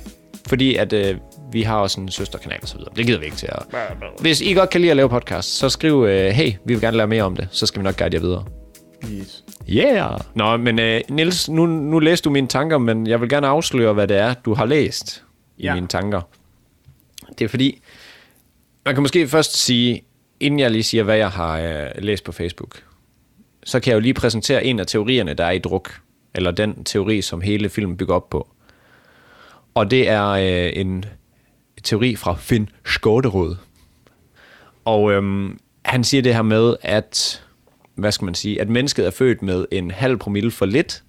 Fordi at øh, vi har også en søsterkanal og så videre. Det gider vi ikke til at... Hvis I godt kan lide at lave podcast, så skriv, øh, hey, vi vil gerne lære mere om det. Så skal vi nok guide jer videre. Yes. Yeah! Nå, men øh, Niels, nu, nu læste du mine tanker, men jeg vil gerne afsløre, hvad det er, du har læst i Ja. mine tanker. Det er fordi, man kan måske først sige, inden jeg lige siger, hvad jeg har øh, læst på Facebook, så kan jeg jo lige præsentere en af teorierne, der er i druk. Eller den teori, som hele filmen bygger op på. Og det er øh, en teori fra Finn Skåderud. Og øhm, han siger det her med, at hvad skal man sige, at mennesket er født med en halv promille for lidt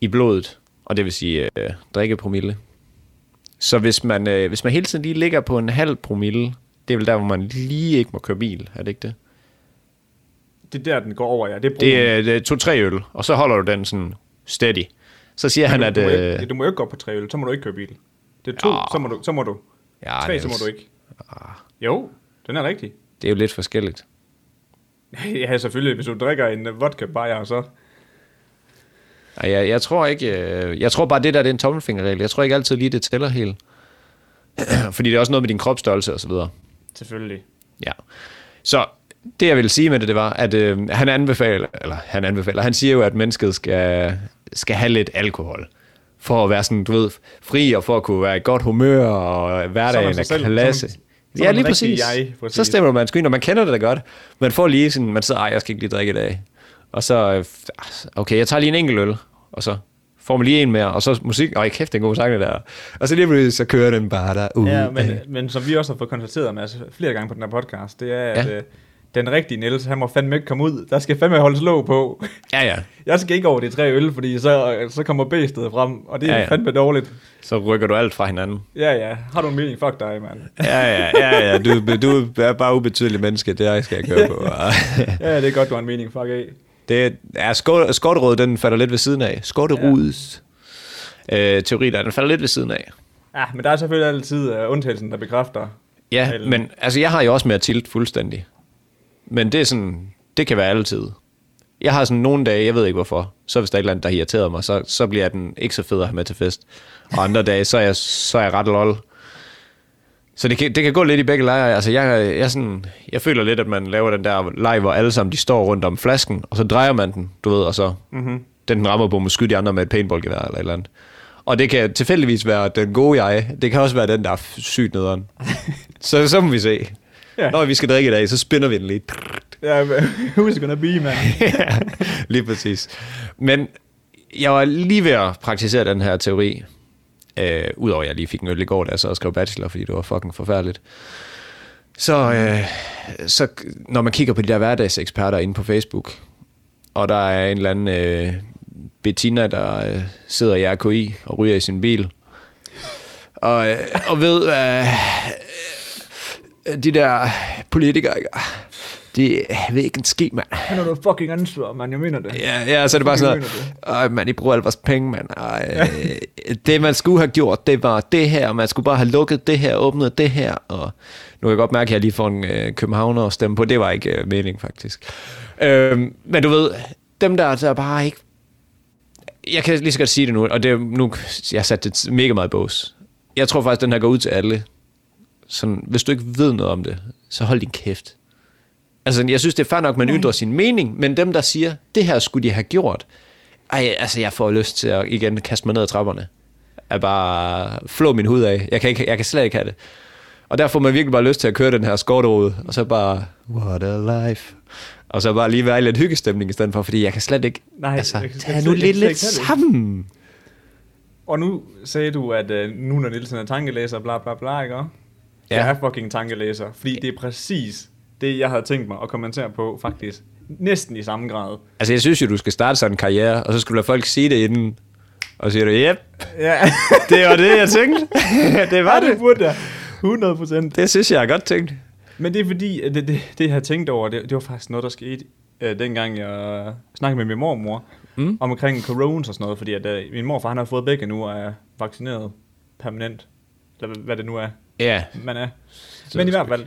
i blodet, og det vil sige øh, drikkepromille. Så hvis man, øh, hvis man hele tiden lige ligger på en halv promille, det er vel der, hvor man lige ikke må køre bil, er det ikke det? Det er der, den går over, ja. Det er Det er, det er to-tre øl, og så holder du den sådan steady. Så siger han, at... du, må Øh, ikke, du må ikke gå på tre øl, så må du ikke køre bil. Det er to, Ja. så må du. Så må du. ja, Tre, så må Niels, du ikke. Jo, den er rigtig. Det er jo lidt forskelligt. Ja, selvfølgelig. Hvis du drikker en øh, vodka bajer, så... Ej, jeg, jeg tror ikke... Øh, jeg tror bare, det der det er en tommelfingerregel. Jeg tror ikke altid lige, det tæller helt. Fordi det er også noget med din kropsstørrelse og så videre. Selvfølgelig. Ja. Så det jeg vil sige med det, det var, at øh, han anbefaler, eller han anbefaler, han siger jo, at mennesket skal, skal have lidt alkohol. For at være sådan, du ved, fri og for at kunne være i godt humør og hverdagen er selv. klasse. Man- så ja, lige præcis. jeg, præcis. Så stemmer man sgu ind, og man kender det da godt. Man får lige sådan, man sidder, ej, jeg skal ikke lige drikke i dag. Og så, øh, okay, jeg tager lige en enkelt øl, og så får man lige en mere, og så musik, og kæft, det er en god sang, det der. Og så lige pludselig, så kører den bare der ud. Ja, men, men som vi også har fået konstateret med, altså, flere gange på den her podcast, det er, at Ja. Den rigtige Niels, han må fandme ikke komme ud. Der skal fandme holdes låg på. Ja, ja. Jeg skal ikke over de tre øl, fordi så, så kommer bæstet frem, og det er Ja, ja, ja. ja. fandme dårligt. Så rykker du alt fra hinanden. Ja, ja. Har du en mening? Fuck dig, mand. Ja, ja, ja, ja. Du, du er bare ubetydelig menneske, det er, skal jeg køre på. ja, det er godt, du har en mening. Fuck af. Det er skot, skotterød, den falder lidt ved siden af. Skotteruds ja. øh, teori der, den falder lidt ved siden af. Ja, men der er selvfølgelig altid uh, undtagelsen, der bekræfter. Ja, Eller- men altså, jeg har jo også med at tilte fuldstændig. Men det er sådan, det kan være altid. Jeg har sådan nogle dage, jeg ved ikke hvorfor, så hvis der er et eller andet, der irriterer mig, så, så bliver den ikke så fed at have med til fest. Og andre dage, så er jeg, så er jeg ret lol. Så det kan, det kan gå lidt i begge lejre. Altså, jeg, jeg, sådan, jeg føler lidt, at man laver den der leg, hvor alle sammen de står rundt om flasken, og så drejer man den, du ved, og så mm-hmm. den, rammer på, må skyde de andre med et paintballgevær eller et eller andet. Og det kan tilfældigvis være den gode jeg. Det kan også være den, der er sygt nederen. så, så må vi se. Ja. Når vi skal drikke i dag, så spinner vi den lige. Ja, who's gonna be, man? ja, lige præcis. Men jeg var lige ved at praktisere den her teori. Øh, Udover at jeg lige fik en øl i går, da jeg så og skrev bachelor, fordi det var fucking forfærdeligt. Så, øh, så når man kigger på de der hverdagseksperter inde på Facebook, og der er en eller anden øh, Bettina, der øh, sidder i RKI og ryger i sin bil, og, øh, og ved, øh, øh, de der politikere, ikke? de ved ikke en ski, mand. Han har noget fucking ansvar, man. Jeg mener det. Ja, ja, så er det bare sådan noget, ej, man, I bruger alle vores penge, mand. Ej, det, man skulle have gjort, det var det her, man skulle bare have lukket det her, åbnet det her, og nu kan jeg godt mærke, at jeg lige får en øh, københavner at stemme på, det var ikke øh, mening, faktisk. Øhm, men du ved, dem der, der bare ikke, jeg kan lige så godt sige det nu, og det er nu, jeg har sat det mega meget i bås. Jeg tror faktisk, den her går ud til alle. Sådan, hvis du ikke ved noget om det, så hold din kæft. Altså, jeg synes, det er fair nok, at man ytrer sin mening, men dem, der siger, det her skulle de have gjort, ej, altså, jeg får lyst til at igen kaste mig ned ad trapperne. Jeg bare flå min hud af. Jeg kan, ikke, jeg kan slet ikke have det. Og der får man virkelig bare lyst til at køre den her skorterode, og så bare, what a life. Og så bare lige være i lidt hyggestemning i stedet for, fordi jeg kan slet ikke, Nej, altså, tag nu lidt, lidt sammen. Og nu sagde du, at uh, nu når Nielsen er tankelæser, bla bla bla, ikke? Ja. Jeg er fucking tankelæser, fordi det er præcis det, jeg havde tænkt mig at kommentere på, faktisk. Næsten i samme grad. Altså, jeg synes jo, du skal starte sådan en karriere, og så skulle lade folk sige det inden, og så siger du, yep, Ja, det var det, jeg tænkte. det var det det. burde jeg. 100 procent. Det synes jeg er godt tænkt. Men det er fordi, det, det, det jeg har tænkt over, det, det var faktisk noget, der skete, øh, dengang jeg snakkede med min mormor mm. omkring corona og sådan noget, fordi at, øh, min morfar han har fået begge nu og er vaccineret permanent, eller hvad det nu er, Ja. man er. Men i hvert fald,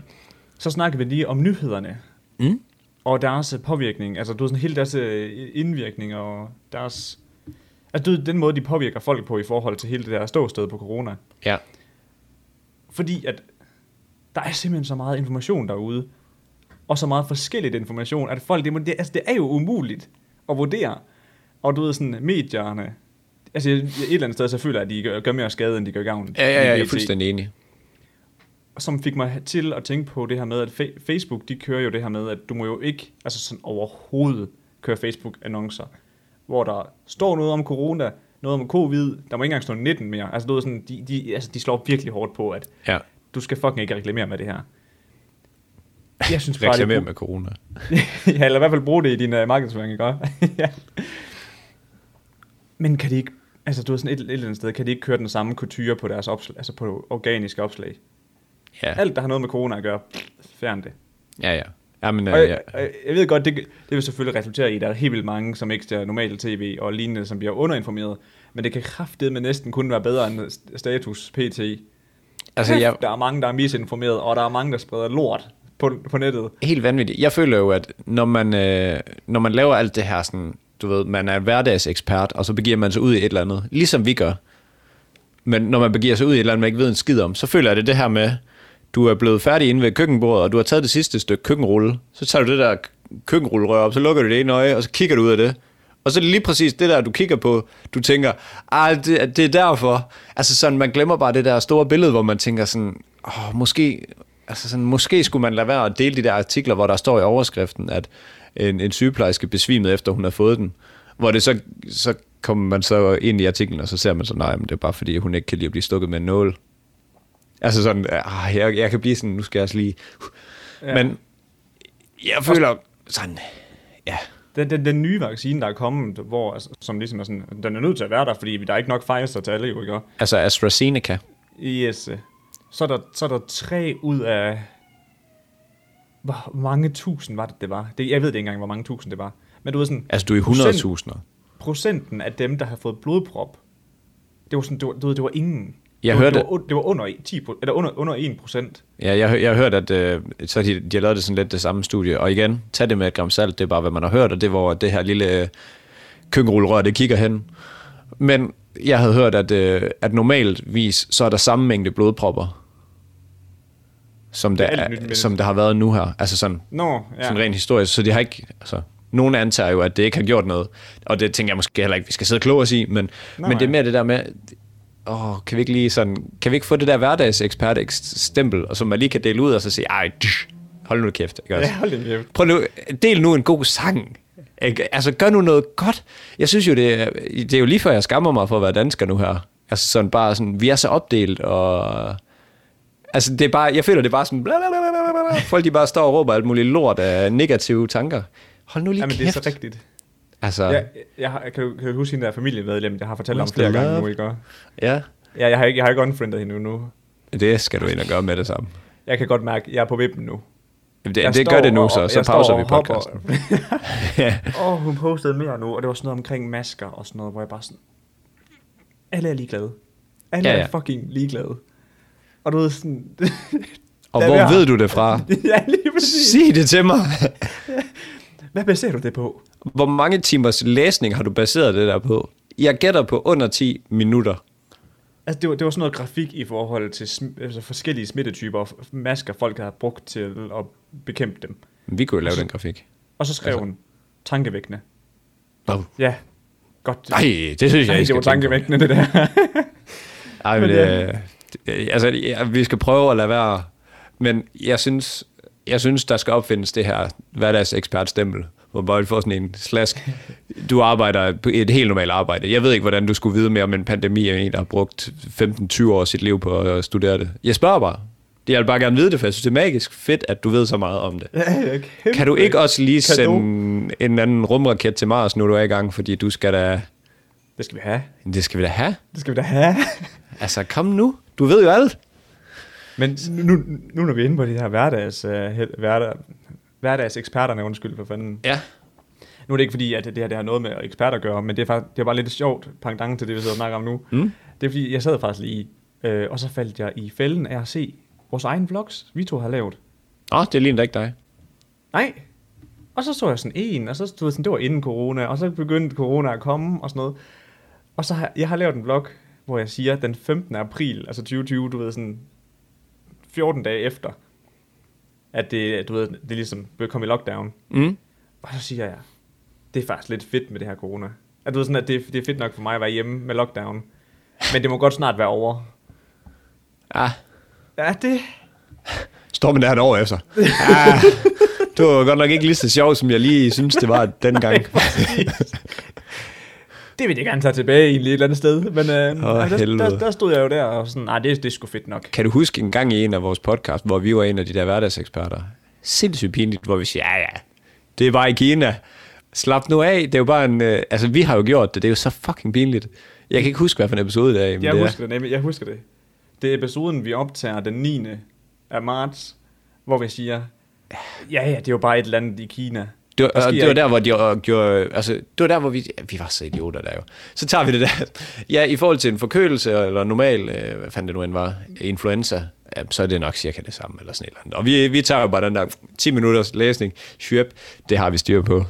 så snakkede vi lige om nyhederne. Mm. Og deres øh, påvirkning, altså du ved sådan hele deres øh, indvirkning og deres... Altså du ved, den måde, de påvirker folk på i forhold til hele det der ståsted på corona. Ja. Fordi at der er simpelthen så meget information derude, og så meget forskelligt information, at folk, det, det, altså, det er jo umuligt at vurdere. Og du ved sådan, medierne, altså et eller andet sted, så føler jeg, at de gør, gør mere skade, end de gør gavn. Ja, ja, ja, jeg er fuldstændig enig. Som fik mig til at tænke på det her med, at Fa- Facebook, de kører jo det her med, at du må jo ikke, altså sådan overhovedet, køre Facebook-annoncer, hvor der står noget om corona, noget om covid, der må ikke engang stå 19 mere. Altså, ved sådan, de, de, altså, de slår virkelig hårdt på, at Ja, du skal fucking ikke reklamere med det her. Jeg synes bare, reklamere det med corona. ja, eller i hvert fald bruge det i din uh, markedsføring, ikke? ja. Men kan de ikke, altså du ved sådan et, et eller andet sted, kan de ikke køre den samme couture på deres opslag, altså på organiske opslag? Ja, Alt, der har noget med corona at gøre, fjern det. ja, ja. Ja, men, Og øh, ja. jeg, jeg, jeg ved godt, det, det vil selvfølgelig resultere i, at der er helt vildt mange, som ikke ser normalt tv og lignende, som bliver underinformeret. Men det kan kraftedeme næsten kun være bedre end st- status pt. altså, jeg, Der er mange, der er misinformeret, og der er mange, der spreder lort på, på nettet. helt vanvittigt. Jeg føler jo, at når man, øh, når man laver alt det her, sådan, du ved, man er hverdagsekspert, og så begiver man sig ud i et eller andet, ligesom vi gør. Men når man begiver sig ud i et eller andet, man ikke ved en skid om, så føler jeg det det her med, du er blevet færdig inde ved køkkenbordet, og du har taget det sidste stykke køkkenrulle. Så tager du det der køkkenrullerør op, så lukker du det ene øje, og så kigger du ud af det. Og så er det lige præcis det der, du kigger på, du tænker, ah, det, det er derfor. Altså sådan, man glemmer bare det der store billede, hvor man tænker sådan, åh, måske, altså sådan, måske skulle man lade være at dele de der artikler, hvor der står i overskriften, at en, en sygeplejerske besvimede efter hun har fået den. Hvor det så, så kommer man så ind i artiklen, og så ser man så, nej, men det er bare fordi, hun ikke kan lide at blive stukket med en nål. Altså sådan, ah, jeg, jeg kan blive sådan, nu skal jeg også lige... Ja. Men jeg føler sådan, ja, Den, den, den nye vaccine, der er kommet, hvor, altså, som ligesom er sådan, den er nødt til at være der, fordi der er ikke nok Pfizer til alle, jo ikke? altså AstraZeneca, Yes. Så er, der, så er der tre ud af... Hvor mange tusind var det, det var? Det, jeg ved det ikke engang, hvor mange tusind det var. Men du ved sådan, altså du er i Procent- 100.000'er. procenten af dem, der har fået blodprop, det var sådan, var, du ved, det var ingen. Jeg det, var, hørte- det, var, det var under 10, pro- eller under, under 1 procent. Ja, jeg, jeg har hørt, at øh, så de, de har lavet det sådan lidt det samme studie. Og igen, tag det med et gram salt, det er bare, hvad man har hørt, og det er, hvor det her lille øh, køkkenrullrør, det kigger hen. Men jeg havde hørt, at, øh, at normalvis, så er der samme mængde blodpropper, som der, er er, som der har været nu her. Altså sådan, Nå, ja. sådan rent historisk. Så de har ikke, altså, nogen antager jo, at det ikke har gjort noget. Og det tænker jeg måske heller ikke, vi skal sidde og kloge os i. Men, Nej, men det er mere det der med, åh, kan vi ikke lige sådan, kan vi ikke få det der hverdagsekspert stempel, og som man lige kan dele ud og så sige, ej, dysh, hold nu kæft. Ikke også? Ja, hold din kæft. Prøv nu, del nu en god sang. Ikke? Altså, gør nu noget godt. Jeg synes jo, det er, det er jo lige før, jeg skammer mig for at være dansker nu her. Altså sådan bare sådan, vi er så opdelt, og... Altså, det er bare, jeg føler, det er bare sådan... Bla, bla, bla, bla, bla. Folk, de bare står og råber alt muligt lort af negative tanker. Hold nu lige Jamen, kæft. det er så rigtigt. Altså, Jeg, jeg, har, kan, du, kan du huske hende der familiemedlem, jeg har fortalt om flere gange nu, ikke? ja, Ja, jeg har ikke, jeg har ikke unfriendet hende nu. det skal du ind og gøre med det samme. Jeg kan godt mærke, at jeg er på vippen nu. Jamen, Det, Jeg det gør det nu og- så, så jeg pauser vi podcasten. ja. Åh, oh, hun postede mere nu, og det var sådan noget omkring masker og sådan noget, hvor jeg bare sådan... Alle er ligeglade. Alle Ja, ja, ja. er fucking ligeglade. Og du ved sådan... Og hvor ved du det fra? ja, lige præcis. Sig det til mig. Hvad baserer du det på? Hvor mange timers læsning har du baseret det der på? Jeg gætter på under 10 minutter. Altså, det var, det var sådan noget grafik i forhold til sm- altså forskellige smittetyper og masker, folk har brugt til at bekæmpe dem. Vi kunne jo lave den grafik. Og så skrev Altså- hun, tankevækkende. Oh. Ja, godt. Nej, det synes jeg Ej, ikke. det var tankevækkende, det der. Ej, men, Men det, det, altså, ja, vi skal prøve at lade være. Men jeg synes, jeg synes der skal opfindes det her hverdagsekspertstempel, hvor bare får sådan en slask. Du arbejder et helt normalt arbejde. Jeg ved ikke, hvordan du skulle vide mere om en pandemi af en, der har brugt 15-20 år af sit liv på at studere det. Jeg spørger bare. Jeg vil bare gerne vide det, for jeg synes, det er magisk fedt, at du ved så meget om det. ja, Kan du ikke også lige sende en anden rumraket til Mars, nu du er i gang, fordi du skal da... Det skal vi have. Det skal vi da have. Det skal vi da have. Altså, kom nu. Du ved jo alt. Men nu, nu når vi er inde på de her hverdags, uh, hverdag, hverdagseksperterne, undskyld for fanden. Ja. Nu er det ikke fordi, at det her det har noget med eksperter at gøre, men det er, faktisk, det er bare lidt sjovt pangdang til det, vi sidder og snakker om nu. Mm. Det er fordi, jeg sad faktisk lige, øh, og så faldt jeg i fælden af at se vores egen vlogs, vi to har lavet. Åh, det ligner ikke dig. Nej. Og så så jeg sådan en, og så stod sådan, det var inden corona, og så begyndte corona at komme og sådan noget. Og så har jeg har lavet en vlog, hvor jeg siger, den 15. april, altså 2020, du ved sådan, 14 dage efter, at det, du ved, det ligesom blev kommet i lockdown. Mm. Og så siger jeg, det er faktisk lidt fedt med det her corona. At du ved sådan, at det, det er fedt nok for mig at være hjemme med lockdown. Men det må godt snart være over. Ah, Ja, det... står man der et år efter. Ah, det var godt nok ikke lige så sjovt, som jeg lige synes, det var dengang. Det vil jeg gerne tage tilbage egentlig et eller andet sted. Men øh, altså, der, der, der, stod jeg jo der og sådan, nej, det, det er sgu fedt nok. Kan du huske en gang i en af vores podcast, hvor vi var en af de der hverdagseksperter? Sindssygt pinligt, hvor vi siger, ja ja, det er bare i Kina. Slap nu af, det er jo bare en... Øh, altså, vi har jo gjort det, det er jo så fucking pinligt. Jeg kan ikke huske, hvad for en episode det er. Jeg det er. husker det nemlig, jeg husker det. Det er episoden, vi optager den 9. af marts, hvor vi siger, ja, ja, det er jo bare et eller andet i Kina. Det var, det var der, hvor de gjorde... Altså, det var der, hvor vi... Vi var så idioter der jo. Så tager vi det der... Ja, i forhold til en forkølelse, eller normal... Øh, hvad fanden det nu end var? Influenza. Ja, så er det nok cirka det samme, eller sådan et eller andet. Og vi, vi tager jo bare den der 10 minutters læsning. Shwip, det har vi styr på.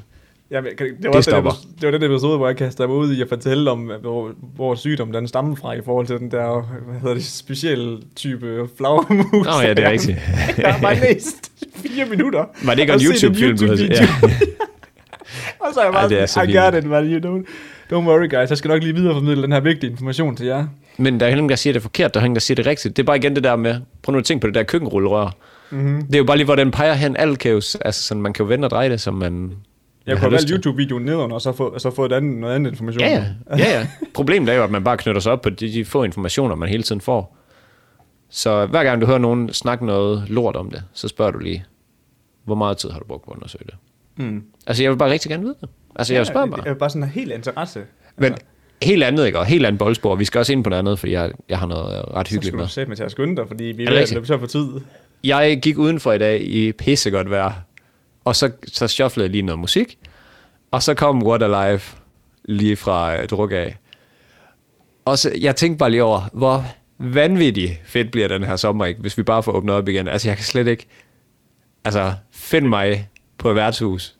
Ja, men, kan- det, var Det den, det var den episode, hvor jeg kastede mig ud i at fortælle om, hvor, hvor sygdom den stammer fra i forhold til den der, hvad hedder det, specielle type flagermus. Nå ja, det er rigtigt. jeg har bare læst fire minutter. Var det ikke en YouTube-film, du havde set? YouTube-video. og så er jeg Ej, bare det er så I got it, man. You don't, don't worry, guys. Jeg skal nok lige videreformidle den her vigtige information til jer. Men der er ingen, der siger det forkert, der er ingen, der siger det rigtigt. Det er bare igen det der med, prøv nu at tænke på det der køkkenrullerør. Mm-hmm. Det er jo bare lige, hvor den peger hen. Alt kan jo, altså sådan, man kan jo vende og dreje det, som man Jeg har kunne have valgt. YouTube-videoen nedenunder, og så få, så få et andet, noget andet information. Ja, ja. ja, ja. Problemet er jo, at man bare knytter sig op på de, de få informationer, man hele tiden får. Så hver gang du hører nogen snakke noget lort om det, så spørger du lige, hvor meget tid har du brugt på at undersøge det? Mm. Altså, jeg vil bare rigtig gerne vide det. Altså, jeg spørger Ja, bare. det er bare sådan en helt interesse. Men helt andet, ikke? Og helt andet boldspor. Vi skal også ind på noget andet, fordi jeg, jeg har noget øh, ret Så hyggeligt skal med. du sætte mig til at skynde dig, fordi vi Er ved at løbe så for tid. Jeg gik udenfor i dag i pissegodt vejr, og så, så shufflede jeg lige noget musik, og så kom What Alive lige fra øh, druk af. Og så, jeg tænkte bare lige over, hvor vanvittigt fedt bliver den her sommer, ikke? hvis vi bare får åbnet op igen. Altså, jeg kan slet ikke... Altså, find mig på et værtshus.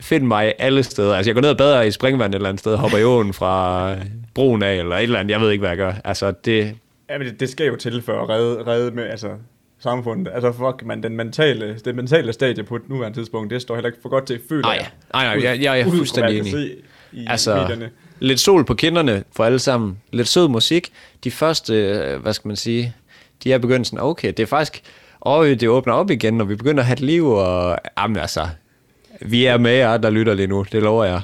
Find mig alle steder. Altså, jeg går ned og bader i springvand et eller andet sted, hopper i åen fra broen af, eller et eller andet. Jeg ved ikke, hvad jeg gør. Altså, det, Ja, men det, det skal jo til for at redde, redde med, altså, samfundet. Altså, fuck, man, den mentale, det mentale stadie på et nuværende tidspunkt, det står heller ikke for godt til, føler Nej, jeg. nej, nej, Ud- jeg- jeg er ud fuldstændig enig. I Altså, medierne. lidt sol på kinderne for alle sammen. Lidt sød musik. De første, øh, hvad skal man sige, de er begyndt sådan, okay, det er faktisk, og det åbner op igen, og vi begynder at have et liv, og jamen altså, vi er med jer, der lytter lige nu, det lover jeg.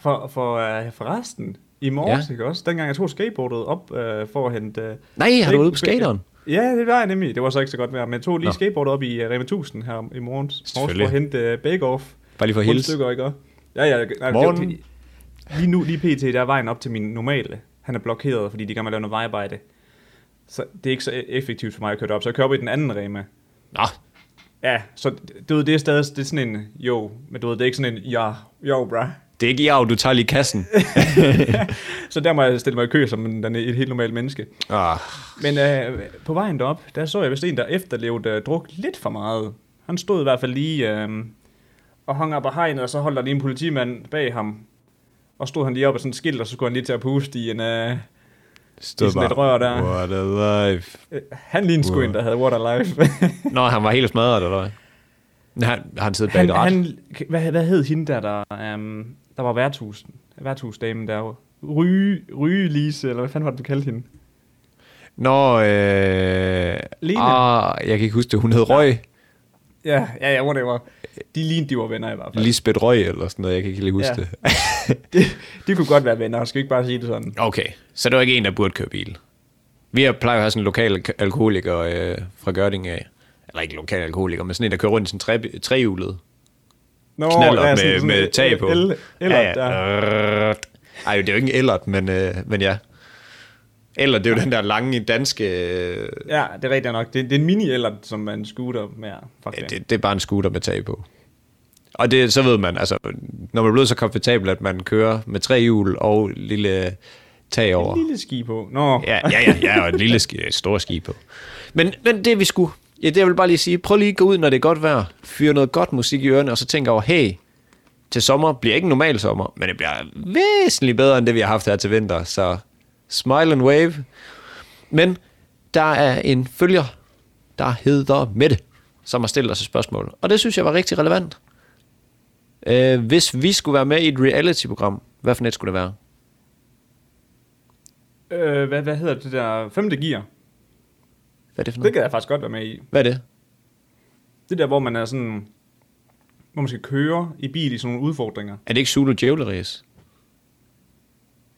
For, for, uh, for resten, i morges, ja. ikke også? Dengang jeg tog skateboardet op uh, for at hente... Uh, Nej, har du ude på skateren? Ja, det var jeg nemlig. Det var så ikke så godt vejr, men jeg tog lige Nå. skateboardet op i uh, Rema 1000 her i morges for at hente uh, bake-off. Bare lige for at hilse. stykker, ikke? Ja, ja. Nej, Morgen. Lige nu, lige pt, der er vejen op til min normale. Han er blokeret, fordi de gerne vil lave noget vejarbejde. Så det er ikke så effektivt for mig at køre op. Så jeg kører op i den anden Rema. Nå, Ja, så du ved, det er stadig det er sådan en, jo, men du ved, det er ikke sådan en, ja, jo, bra. Det er ikke jav, du tager lige kassen. Så der må jeg stille mig i kø som en, den et helt normalt menneske. Ah, Men øh, på vejen derop, der så jeg vist en, der efterlevede øh, druk lidt for meget. Han stod i hvert fald lige øh, og hang op af hegnet, og så holdt der lige en politimand bag ham. Og stod han lige op af sådan et skilt, og så skulle han lige til at puste i en... Øh, stod sådan et rør der. What a life. øh, han lignede sgu en, der havde Water Life. Nå, han var helt smadret, eller hvad? Han, han siddet bag han, et ret? han, hvad, hvad hed hende der, der, um, der var værtshusen? Værtshusdamen der. Ryge, Ryge Lise, eller hvad fanden var det, du kaldte hende? Nå, øh... Lene. Ah, jeg kan ikke huske det. Hun hed Røg. Ja, ja, ja, whatever. De lignede, de var venner i hvert fald. Lisbeth Røg eller sådan noget, jeg kan ikke lige huske Ja. det. de, de kunne godt være venner, skal ikke bare sige det sådan? Okay, så det var ikke en, der burde køre bil. Vi har plejer at have sådan en lokal alk- alkoholiker øh, fra Gørding af. Eller ikke lokal alkoholiker, men sådan en, der kører rundt i sådan tre, trehjulet Nå, knaller ja, med, med en tag på. El, eller, ja, ja. ja. Ej, det er jo ikke en ellert, men, øh, men ja. Eller det er jo den der lange danske... Øh, ja, det er rigtigt nok. Det, det er en mini eller som man scooter med. Faktisk. det, det er bare en scooter med tag på. Og det, så ved man, altså, når man er blevet så komfortabel, at man kører med tre hjul og lille tag over. En lille ski på. Nå, Ja, ja, ja, ja og et lille ski, et stort ski på. Men, men det vi skulle, ja, det jeg vil bare lige sige, prøv lige at gå ud, når det er godt vejr, fyre noget godt musik i ørerne, og så tænke over, hey, til sommer bliver ikke en normal sommer, men det bliver væsentligt bedre, end det vi har haft her til vinter, så smile and wave. Men der er en følger, der hedder Mette, som har stillet os et spørgsmål. Og det synes jeg var rigtig relevant. Øh, hvis vi skulle være med i et reality-program, hvad for net skulle det være? Øh, hvad, hvad hedder det der femte gear? Hvad er det for Det noget? kan jeg faktisk godt være med i. Hvad er det? Det der, hvor man er sådan... Hvor man skal køre i bil i sådan nogle udfordringer. Er det ikke Zulu Djævle Race?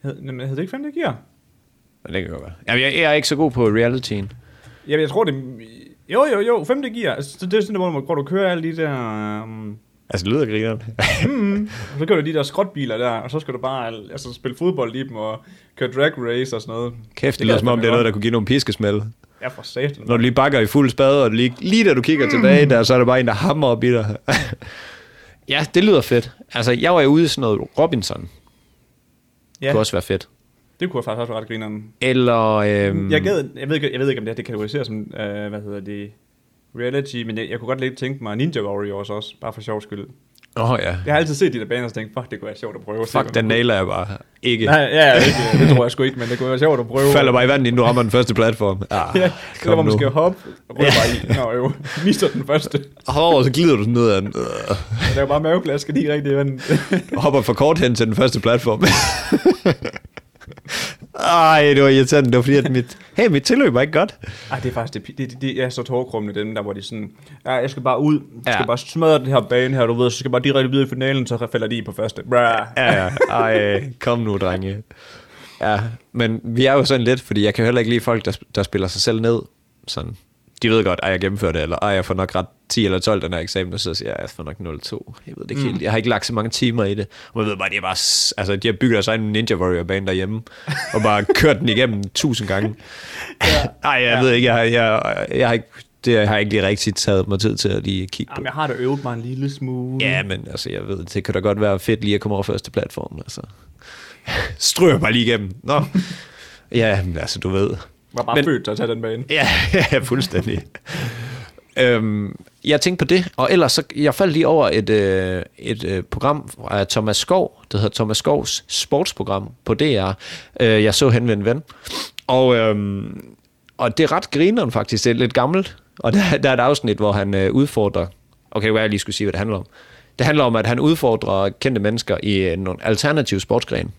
Hed, jamen, hedder det ikke femte gear? Ja, det kan godt være. Jamen, jeg, jeg er ikke så god på realityen. Jamen, jeg tror det... Jo, jo, jo, femte gear. Altså, det er sådan hvor du- hvor du kører alle de der... Um, Altså, det lyder grineren. og så kører du de der skrotbiler der, og så skal du bare altså, spille fodbold i dem og køre drag race og sådan noget. Kæft, det, kan lyder som om, det er noget, der kunne give nogle piskesmæld. Ja, for satan. Når du lige bakker i fuld spade, og lige, lige da du kigger tilbage der, så er der bare en, der hammer op i dig. ja, det lyder fedt. Altså, jeg var jo ude i sådan noget Robinson. Ja. Ja, kunne også være fedt. det kunne jeg faktisk også være ret grineren. Eller... Øhm, Jeg, gad, jeg, ved ikke, jeg ved ikke, om det her det kategoriseres som, øh, hvad hedder det, reality, men jeg, jeg kunne godt lidt tænke mig Ninja Warriors også, bare for sjov skyld. Åh oh, ja. Jeg har altid set de der baner og tænkt, fuck, det kunne være sjovt at prøve. Fuck, den nailer jeg bare. Ikke. Nej, ja, ja, ikke, det tror jeg sgu ikke, men det kunne være sjovt at prøve. Falder bare i vandet, inden du rammer den første platform. Ah, Ja, det der, hvor man skal hoppe og prøve bare i. Nå jo, mister den første. Hov, så glider du ned ad den. Øh. Det er jo bare maveplasker lige rigtig i vandet. Hopper for kort hen til den første platform. Ej, det var irriterende. Det var fordi, at mit, hey, mit tilløb var ikke godt. Ej, det er faktisk, det, det, det, er så tårkrummende, dem der, hvor de sådan, ja, jeg skal bare ud, jeg skal Ja. bare smadre den her bane her, du ved, så skal jeg bare direkte videre i finalen, så falder de i på første. Bra. Ja, ja. Ej, kom nu, drenge. Ja, men vi er jo sådan lidt, fordi jeg kan heller ikke lide folk, der, der spiller sig selv ned. Sådan. De ved godt, at jeg gennemfører det, eller jeg får nok ret 10 eller 12 den her eksamen, og så siger jeg, jeg får nok 0-2. Jeg ved det ikke mm. helt. Jeg har ikke lagt så mange timer i det. Og jeg ved bare, de er bare, altså, de har bygget deres egen Ninja Warrior-bane derhjemme, og bare kørt den igennem tusind gange. Ja. Ej, jeg Ja. ved ikke, jeg, har- jeg, jeg har ikke, det har jeg ikke lige rigtig taget mig tid til at lige kigge på. Jamen, jeg har da øvet mig en lille smule. Ja, men altså, jeg ved, det kan da godt være fedt lige at komme over første platform, altså. Stryger bare lige igennem. Nå. Ja, men altså, du ved. Var bare Men- født til at tage den bane. Ja, ja fuldstændig. øhm, jeg tænkte på det, og ellers så, jeg faldt lige over et, øh, et øh, program af Thomas Skov, der hedder Thomas Skovs sportsprogram på DR. Øh, jeg så hen ved en ven. Og, øhm, og det er ret grineren faktisk, det er lidt gammelt. Og der, der er et afsnit, hvor han øh, udfordrer, okay, hvad jeg lige skulle sige, hvad det handler om. Det handler om, at han udfordrer kendte mennesker i øh, nogle alternative sportsgrene.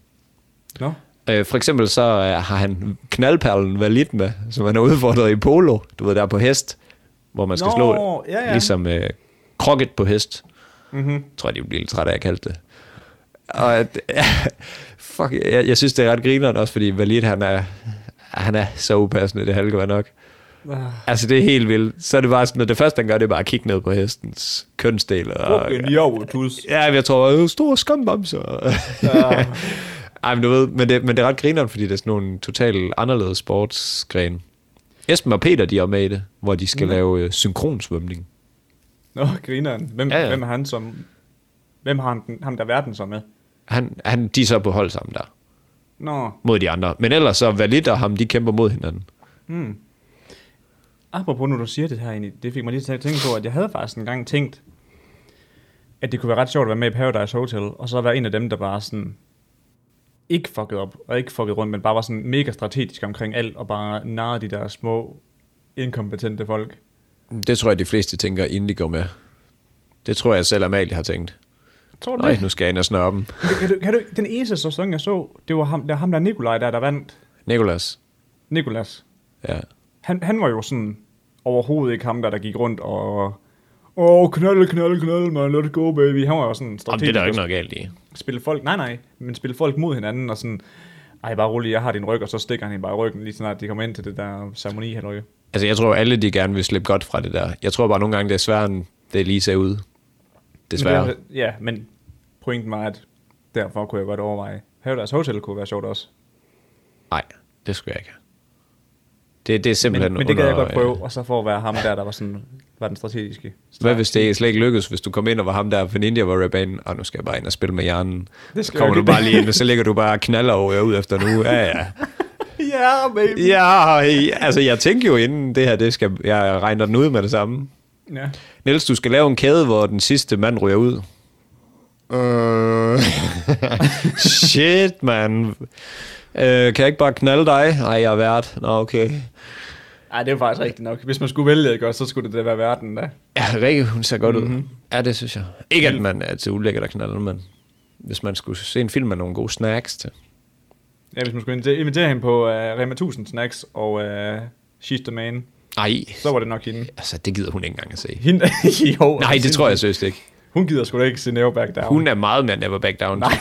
Nå. Øh, for eksempel så øh, har han knaldperlen valid med, som han har udfordret i polo, du ved, der er på hest, hvor man skal Nå, slå ja, ja. ligesom øh, krokket på hest. Mm-hmm. Tror jeg, de bliver lidt trætte af, at jeg kaldte det. Og at, fuck, jeg, jeg synes, det er ret grineren også, fordi Valid, han er, han er så upassende, det halve godt nok. Altså, det er helt vildt. Så er det bare sådan, at det første, han gør, det er bare at kigge ned på hestens kønsdel. Og, en jordtus. ja, jeg tror, er stor skambamser. Ja. Ej, men du ved, men det, men det er ret grineren, fordi det er sådan nogle totalt anderledes sportsgrene. Esben og Peter, de er med i det, hvor de skal Nå. lave øh, synkronsvømning. Nå, grineren. Hvem, Ja, ja, hvem er han som... Hvem har han, den- ham der verden så med? Han, han, de er så på hold sammen der, Nå, mod de andre. Men ellers så Valid og ham, de kæmper mod hinanden. hmm. Apropos nu du siger det her egentlig, det fik mig lige til at tænke på, at jeg havde faktisk engang tænkt, at det kunne være ret sjovt at være med i Paradise Hotel, og så være en af dem, der bare sådan ikke fucket op, og ikke fucket rundt, men bare var sådan mega strategisk omkring alt, og bare narrede de der små, inkompetente folk. Det tror jeg, de fleste tænker, inden de går med. Det tror jeg selv, Amalie har tænkt. Tror du Nej, det? nu skal jeg ind og snøre dem. Kan du, kan du, den eneste sæson, jeg så, det var ham, der, ham der Nikolaj, der, der vandt. Nikolas. Nikolas. Ja. Han, han var jo sådan overhovedet ikke ham, der, der gik rundt og... Åh, oh, knalde, knalde, knalde, man, let's go, baby. Han var jo sådan Jamen, strategisk. det er der ikke noget galt i. Spille folk, nej, nej, men spille folk mod hinanden, og sådan, ej, bare rolig, jeg har din ryg, og så stikker han hende bare i ryggen, lige snart de kommer ind til det der ceremoni, halløj. Altså, jeg tror, alle de gerne vil slippe godt fra det der. Jeg tror bare nogle gange, det er sværere, end det lige ser ud. Desværre. Men det, ja, men pointen var, at derfor kunne jeg godt overveje. Paradise Hotel kunne være sjovt også. Nej, det skulle jeg ikke. Det, det er simpelthen Men, men det gad jeg godt prøve, og så for at være ham der, der var sådan, var den strategiske. øh, Hvad hvis det slet ikke lykkes, hvis du kommer ind og var ham der på Ninja Warrior banen, og nu skal jeg bare ind og spille med hjernen. Det Så kommer du bare lige ind, og så ligger du bare og knaller over ud efter uge. Ja, ja. Ja, baby. Ja, altså jeg tænker jo inden det her, det skal, jeg regner den ud med det samme. Ja. Niels, du skal lave en kæde, hvor den sidste mand ryger ud. Uh, shit, man. Uh, kan jeg ikke bare knalde dig? Nej, jeg er vært. Nå, okay. Ej, det er faktisk rigtigt nok. Hvis man skulle vælge, også, så skulle det da være verden, da. Ja, Rikke, hun ser godt Mhm. ud. Ja, det synes jeg. Ikke, at man er til ulækkert og knalde, men hvis man skulle se en film med nogle gode snacks til. Ja, hvis man skulle invitere, hende på uh, Rema 1000 Snacks og uh, She's the Man, Ej, så var det nok hende. altså, det gider hun ikke engang at se. hende jo, Nej, det tror jeg seriøst ikke. Hun gider sgu da ikke se Never Back Down. Hun er meget mere never back down. Nej.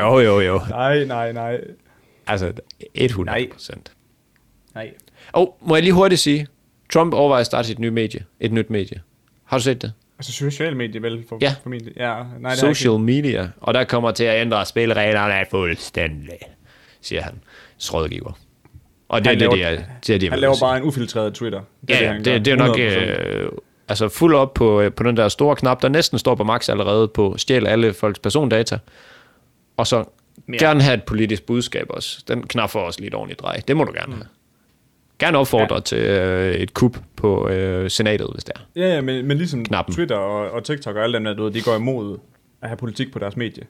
Jo, jo, jo. Nej, nej, nej. Altså, 100 Nej. procent. Nej. Og må jeg lige hurtigt sige, Trump overvejer at starte et nyt medie. Et nyt medie. Har du set det? Altså sociale medier vel for, Ja. formentlig. Ja, nej, det Social media. Og der kommer til at ændre spillereglerne fuldstændig, siger han. Rådgiver. Og det er Han det, laver- det, er, det, er det, jeg Han laver sige. bare en ufiltreret Twitter. Ja, ja, det, gør. det, er nok 100%. øh, altså fuld op på, øh, på den der store knap, der næsten står på max allerede på stjæl alle folks persondata. Og så Mere. gerne have et politisk budskab også. Den knap får også lidt ordentligt drej. Det må du gerne have. Gerne opfordre ja. til øh, et kup på øh, senatet, hvis det er. Ja, ja, men, men ligesom Knappen. Twitter og, og TikTok og alle dem der, du ved, de går imod at have politik på deres medie.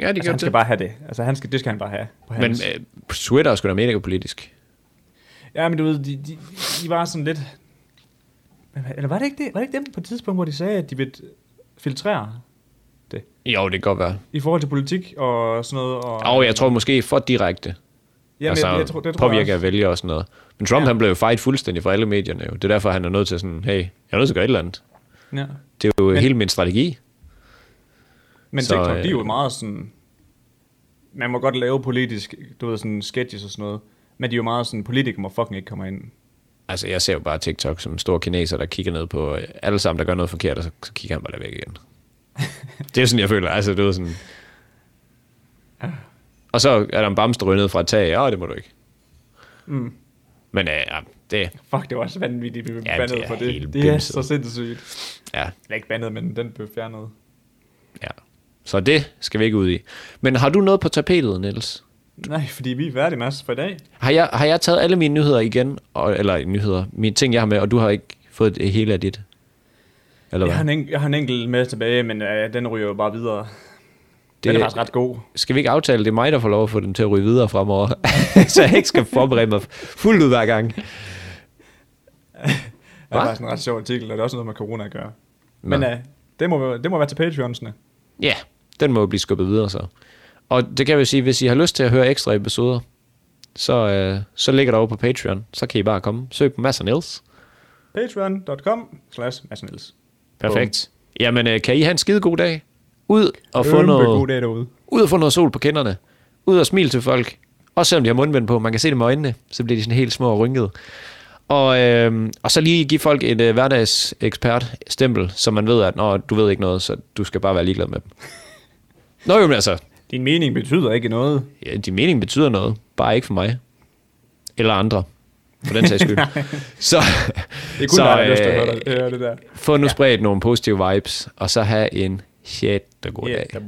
Ja, det Altså, gør han skal det. bare have det. Altså, han skal, det skal han bare have. På Men hans. øh, Twitter er sgu da mega politisk. Ja, men du ved, de, de, de var sådan lidt... Eller var det ikke det? Var det ikke dem på et tidspunkt, hvor de sagde, at de ville filtrere Jo, det kan godt være. i forhold til politik og sådan noget? Og, Og jeg tror måske for direkte. ja, altså, jeg, jeg, tror, det tror påvirker jeg vælgere og sådan noget. Men Trump, Ja. han blev jo fight fuldstændig fra alle medierne. Jo. Det er derfor, han er nødt til sådan, hey, jeg er nødt til at gøre et eller andet. Ja. Det er jo Men- hele min strategi. Men Så, TikTok, de er jo øh, meget sådan... Man må godt lave politisk, du ved, sådan sketches og sådan noget. Men de er jo meget sådan, politikere må fucking ikke komme ind. Altså, jeg ser jo bare TikTok som en stor kineser, der kigger ned på øh, alle sammen, der gør noget forkert, og så, så kigger han bare der væk igen. det er sådan, jeg føler. Altså, det er sådan... Og så er der en bamse, der ned fra et tag. Ja, det må du ikke. Mm. Men øh, ja, det... Fuck, det var også vanvittigt, vi blev Ja, bandet det for det. Det er så sindssygt. Ja, Eller ikke bandet, men den blev fjernet. ja. Så det skal vi ikke ud i. Men har du noget på tapetet, Niels? Nej, fordi vi er færdige, Mads, for i dag. Har jeg, har jeg taget alle mine nyheder igen? Og, eller nyheder, mine ting, jeg har med, og du har ikke fået det hele af dit? Eller Jeg har, hvad? en, jeg har en enkelt med tilbage, men øh, den ryger jo bare videre. Det... Den er faktisk ret god. Skal vi ikke aftale, det er mig, der får lov at få den til at ryge videre fremover? så jeg ikke skal forberede mig fuldt ud hver gang. Det er faktisk en ret sjov artikel, og det er også noget med corona at gøre. Nå. Men øh, det, må, det må være til Patreonsene. Ja, den må jo blive skubbet videre så. Og det kan jo sige, hvis I har lyst til at høre ekstra episoder, så, øh, så ligger der over på Patreon. Så kan I bare komme. Søg på Mads Niels. Patreon.com slash Mads og Niels. Perfekt. Jamen, øh, kan I have en skide god dag? Ud og få noget, god dag derude. ud og få noget sol på kinderne. Ud og smil til folk. Også selvom de har mundbind på. Man kan se det med øjnene. Så bliver de sådan helt små og rynkede. Og, øh, og så lige give folk et øh, hverdagsekspert stempel, så man ved, at når du ved ikke noget, så du skal bare være ligeglad med dem. Nå jo, men altså, Din mening betyder ikke noget. ja, din mening betyder noget. Bare ikke for mig. Eller andre. For den sags skyld. så Det er kun så, dig, der har lyst til at øh, høre det, høre det der. få nu spredt nogle positive vibes, og så have en shit god dag. Ja.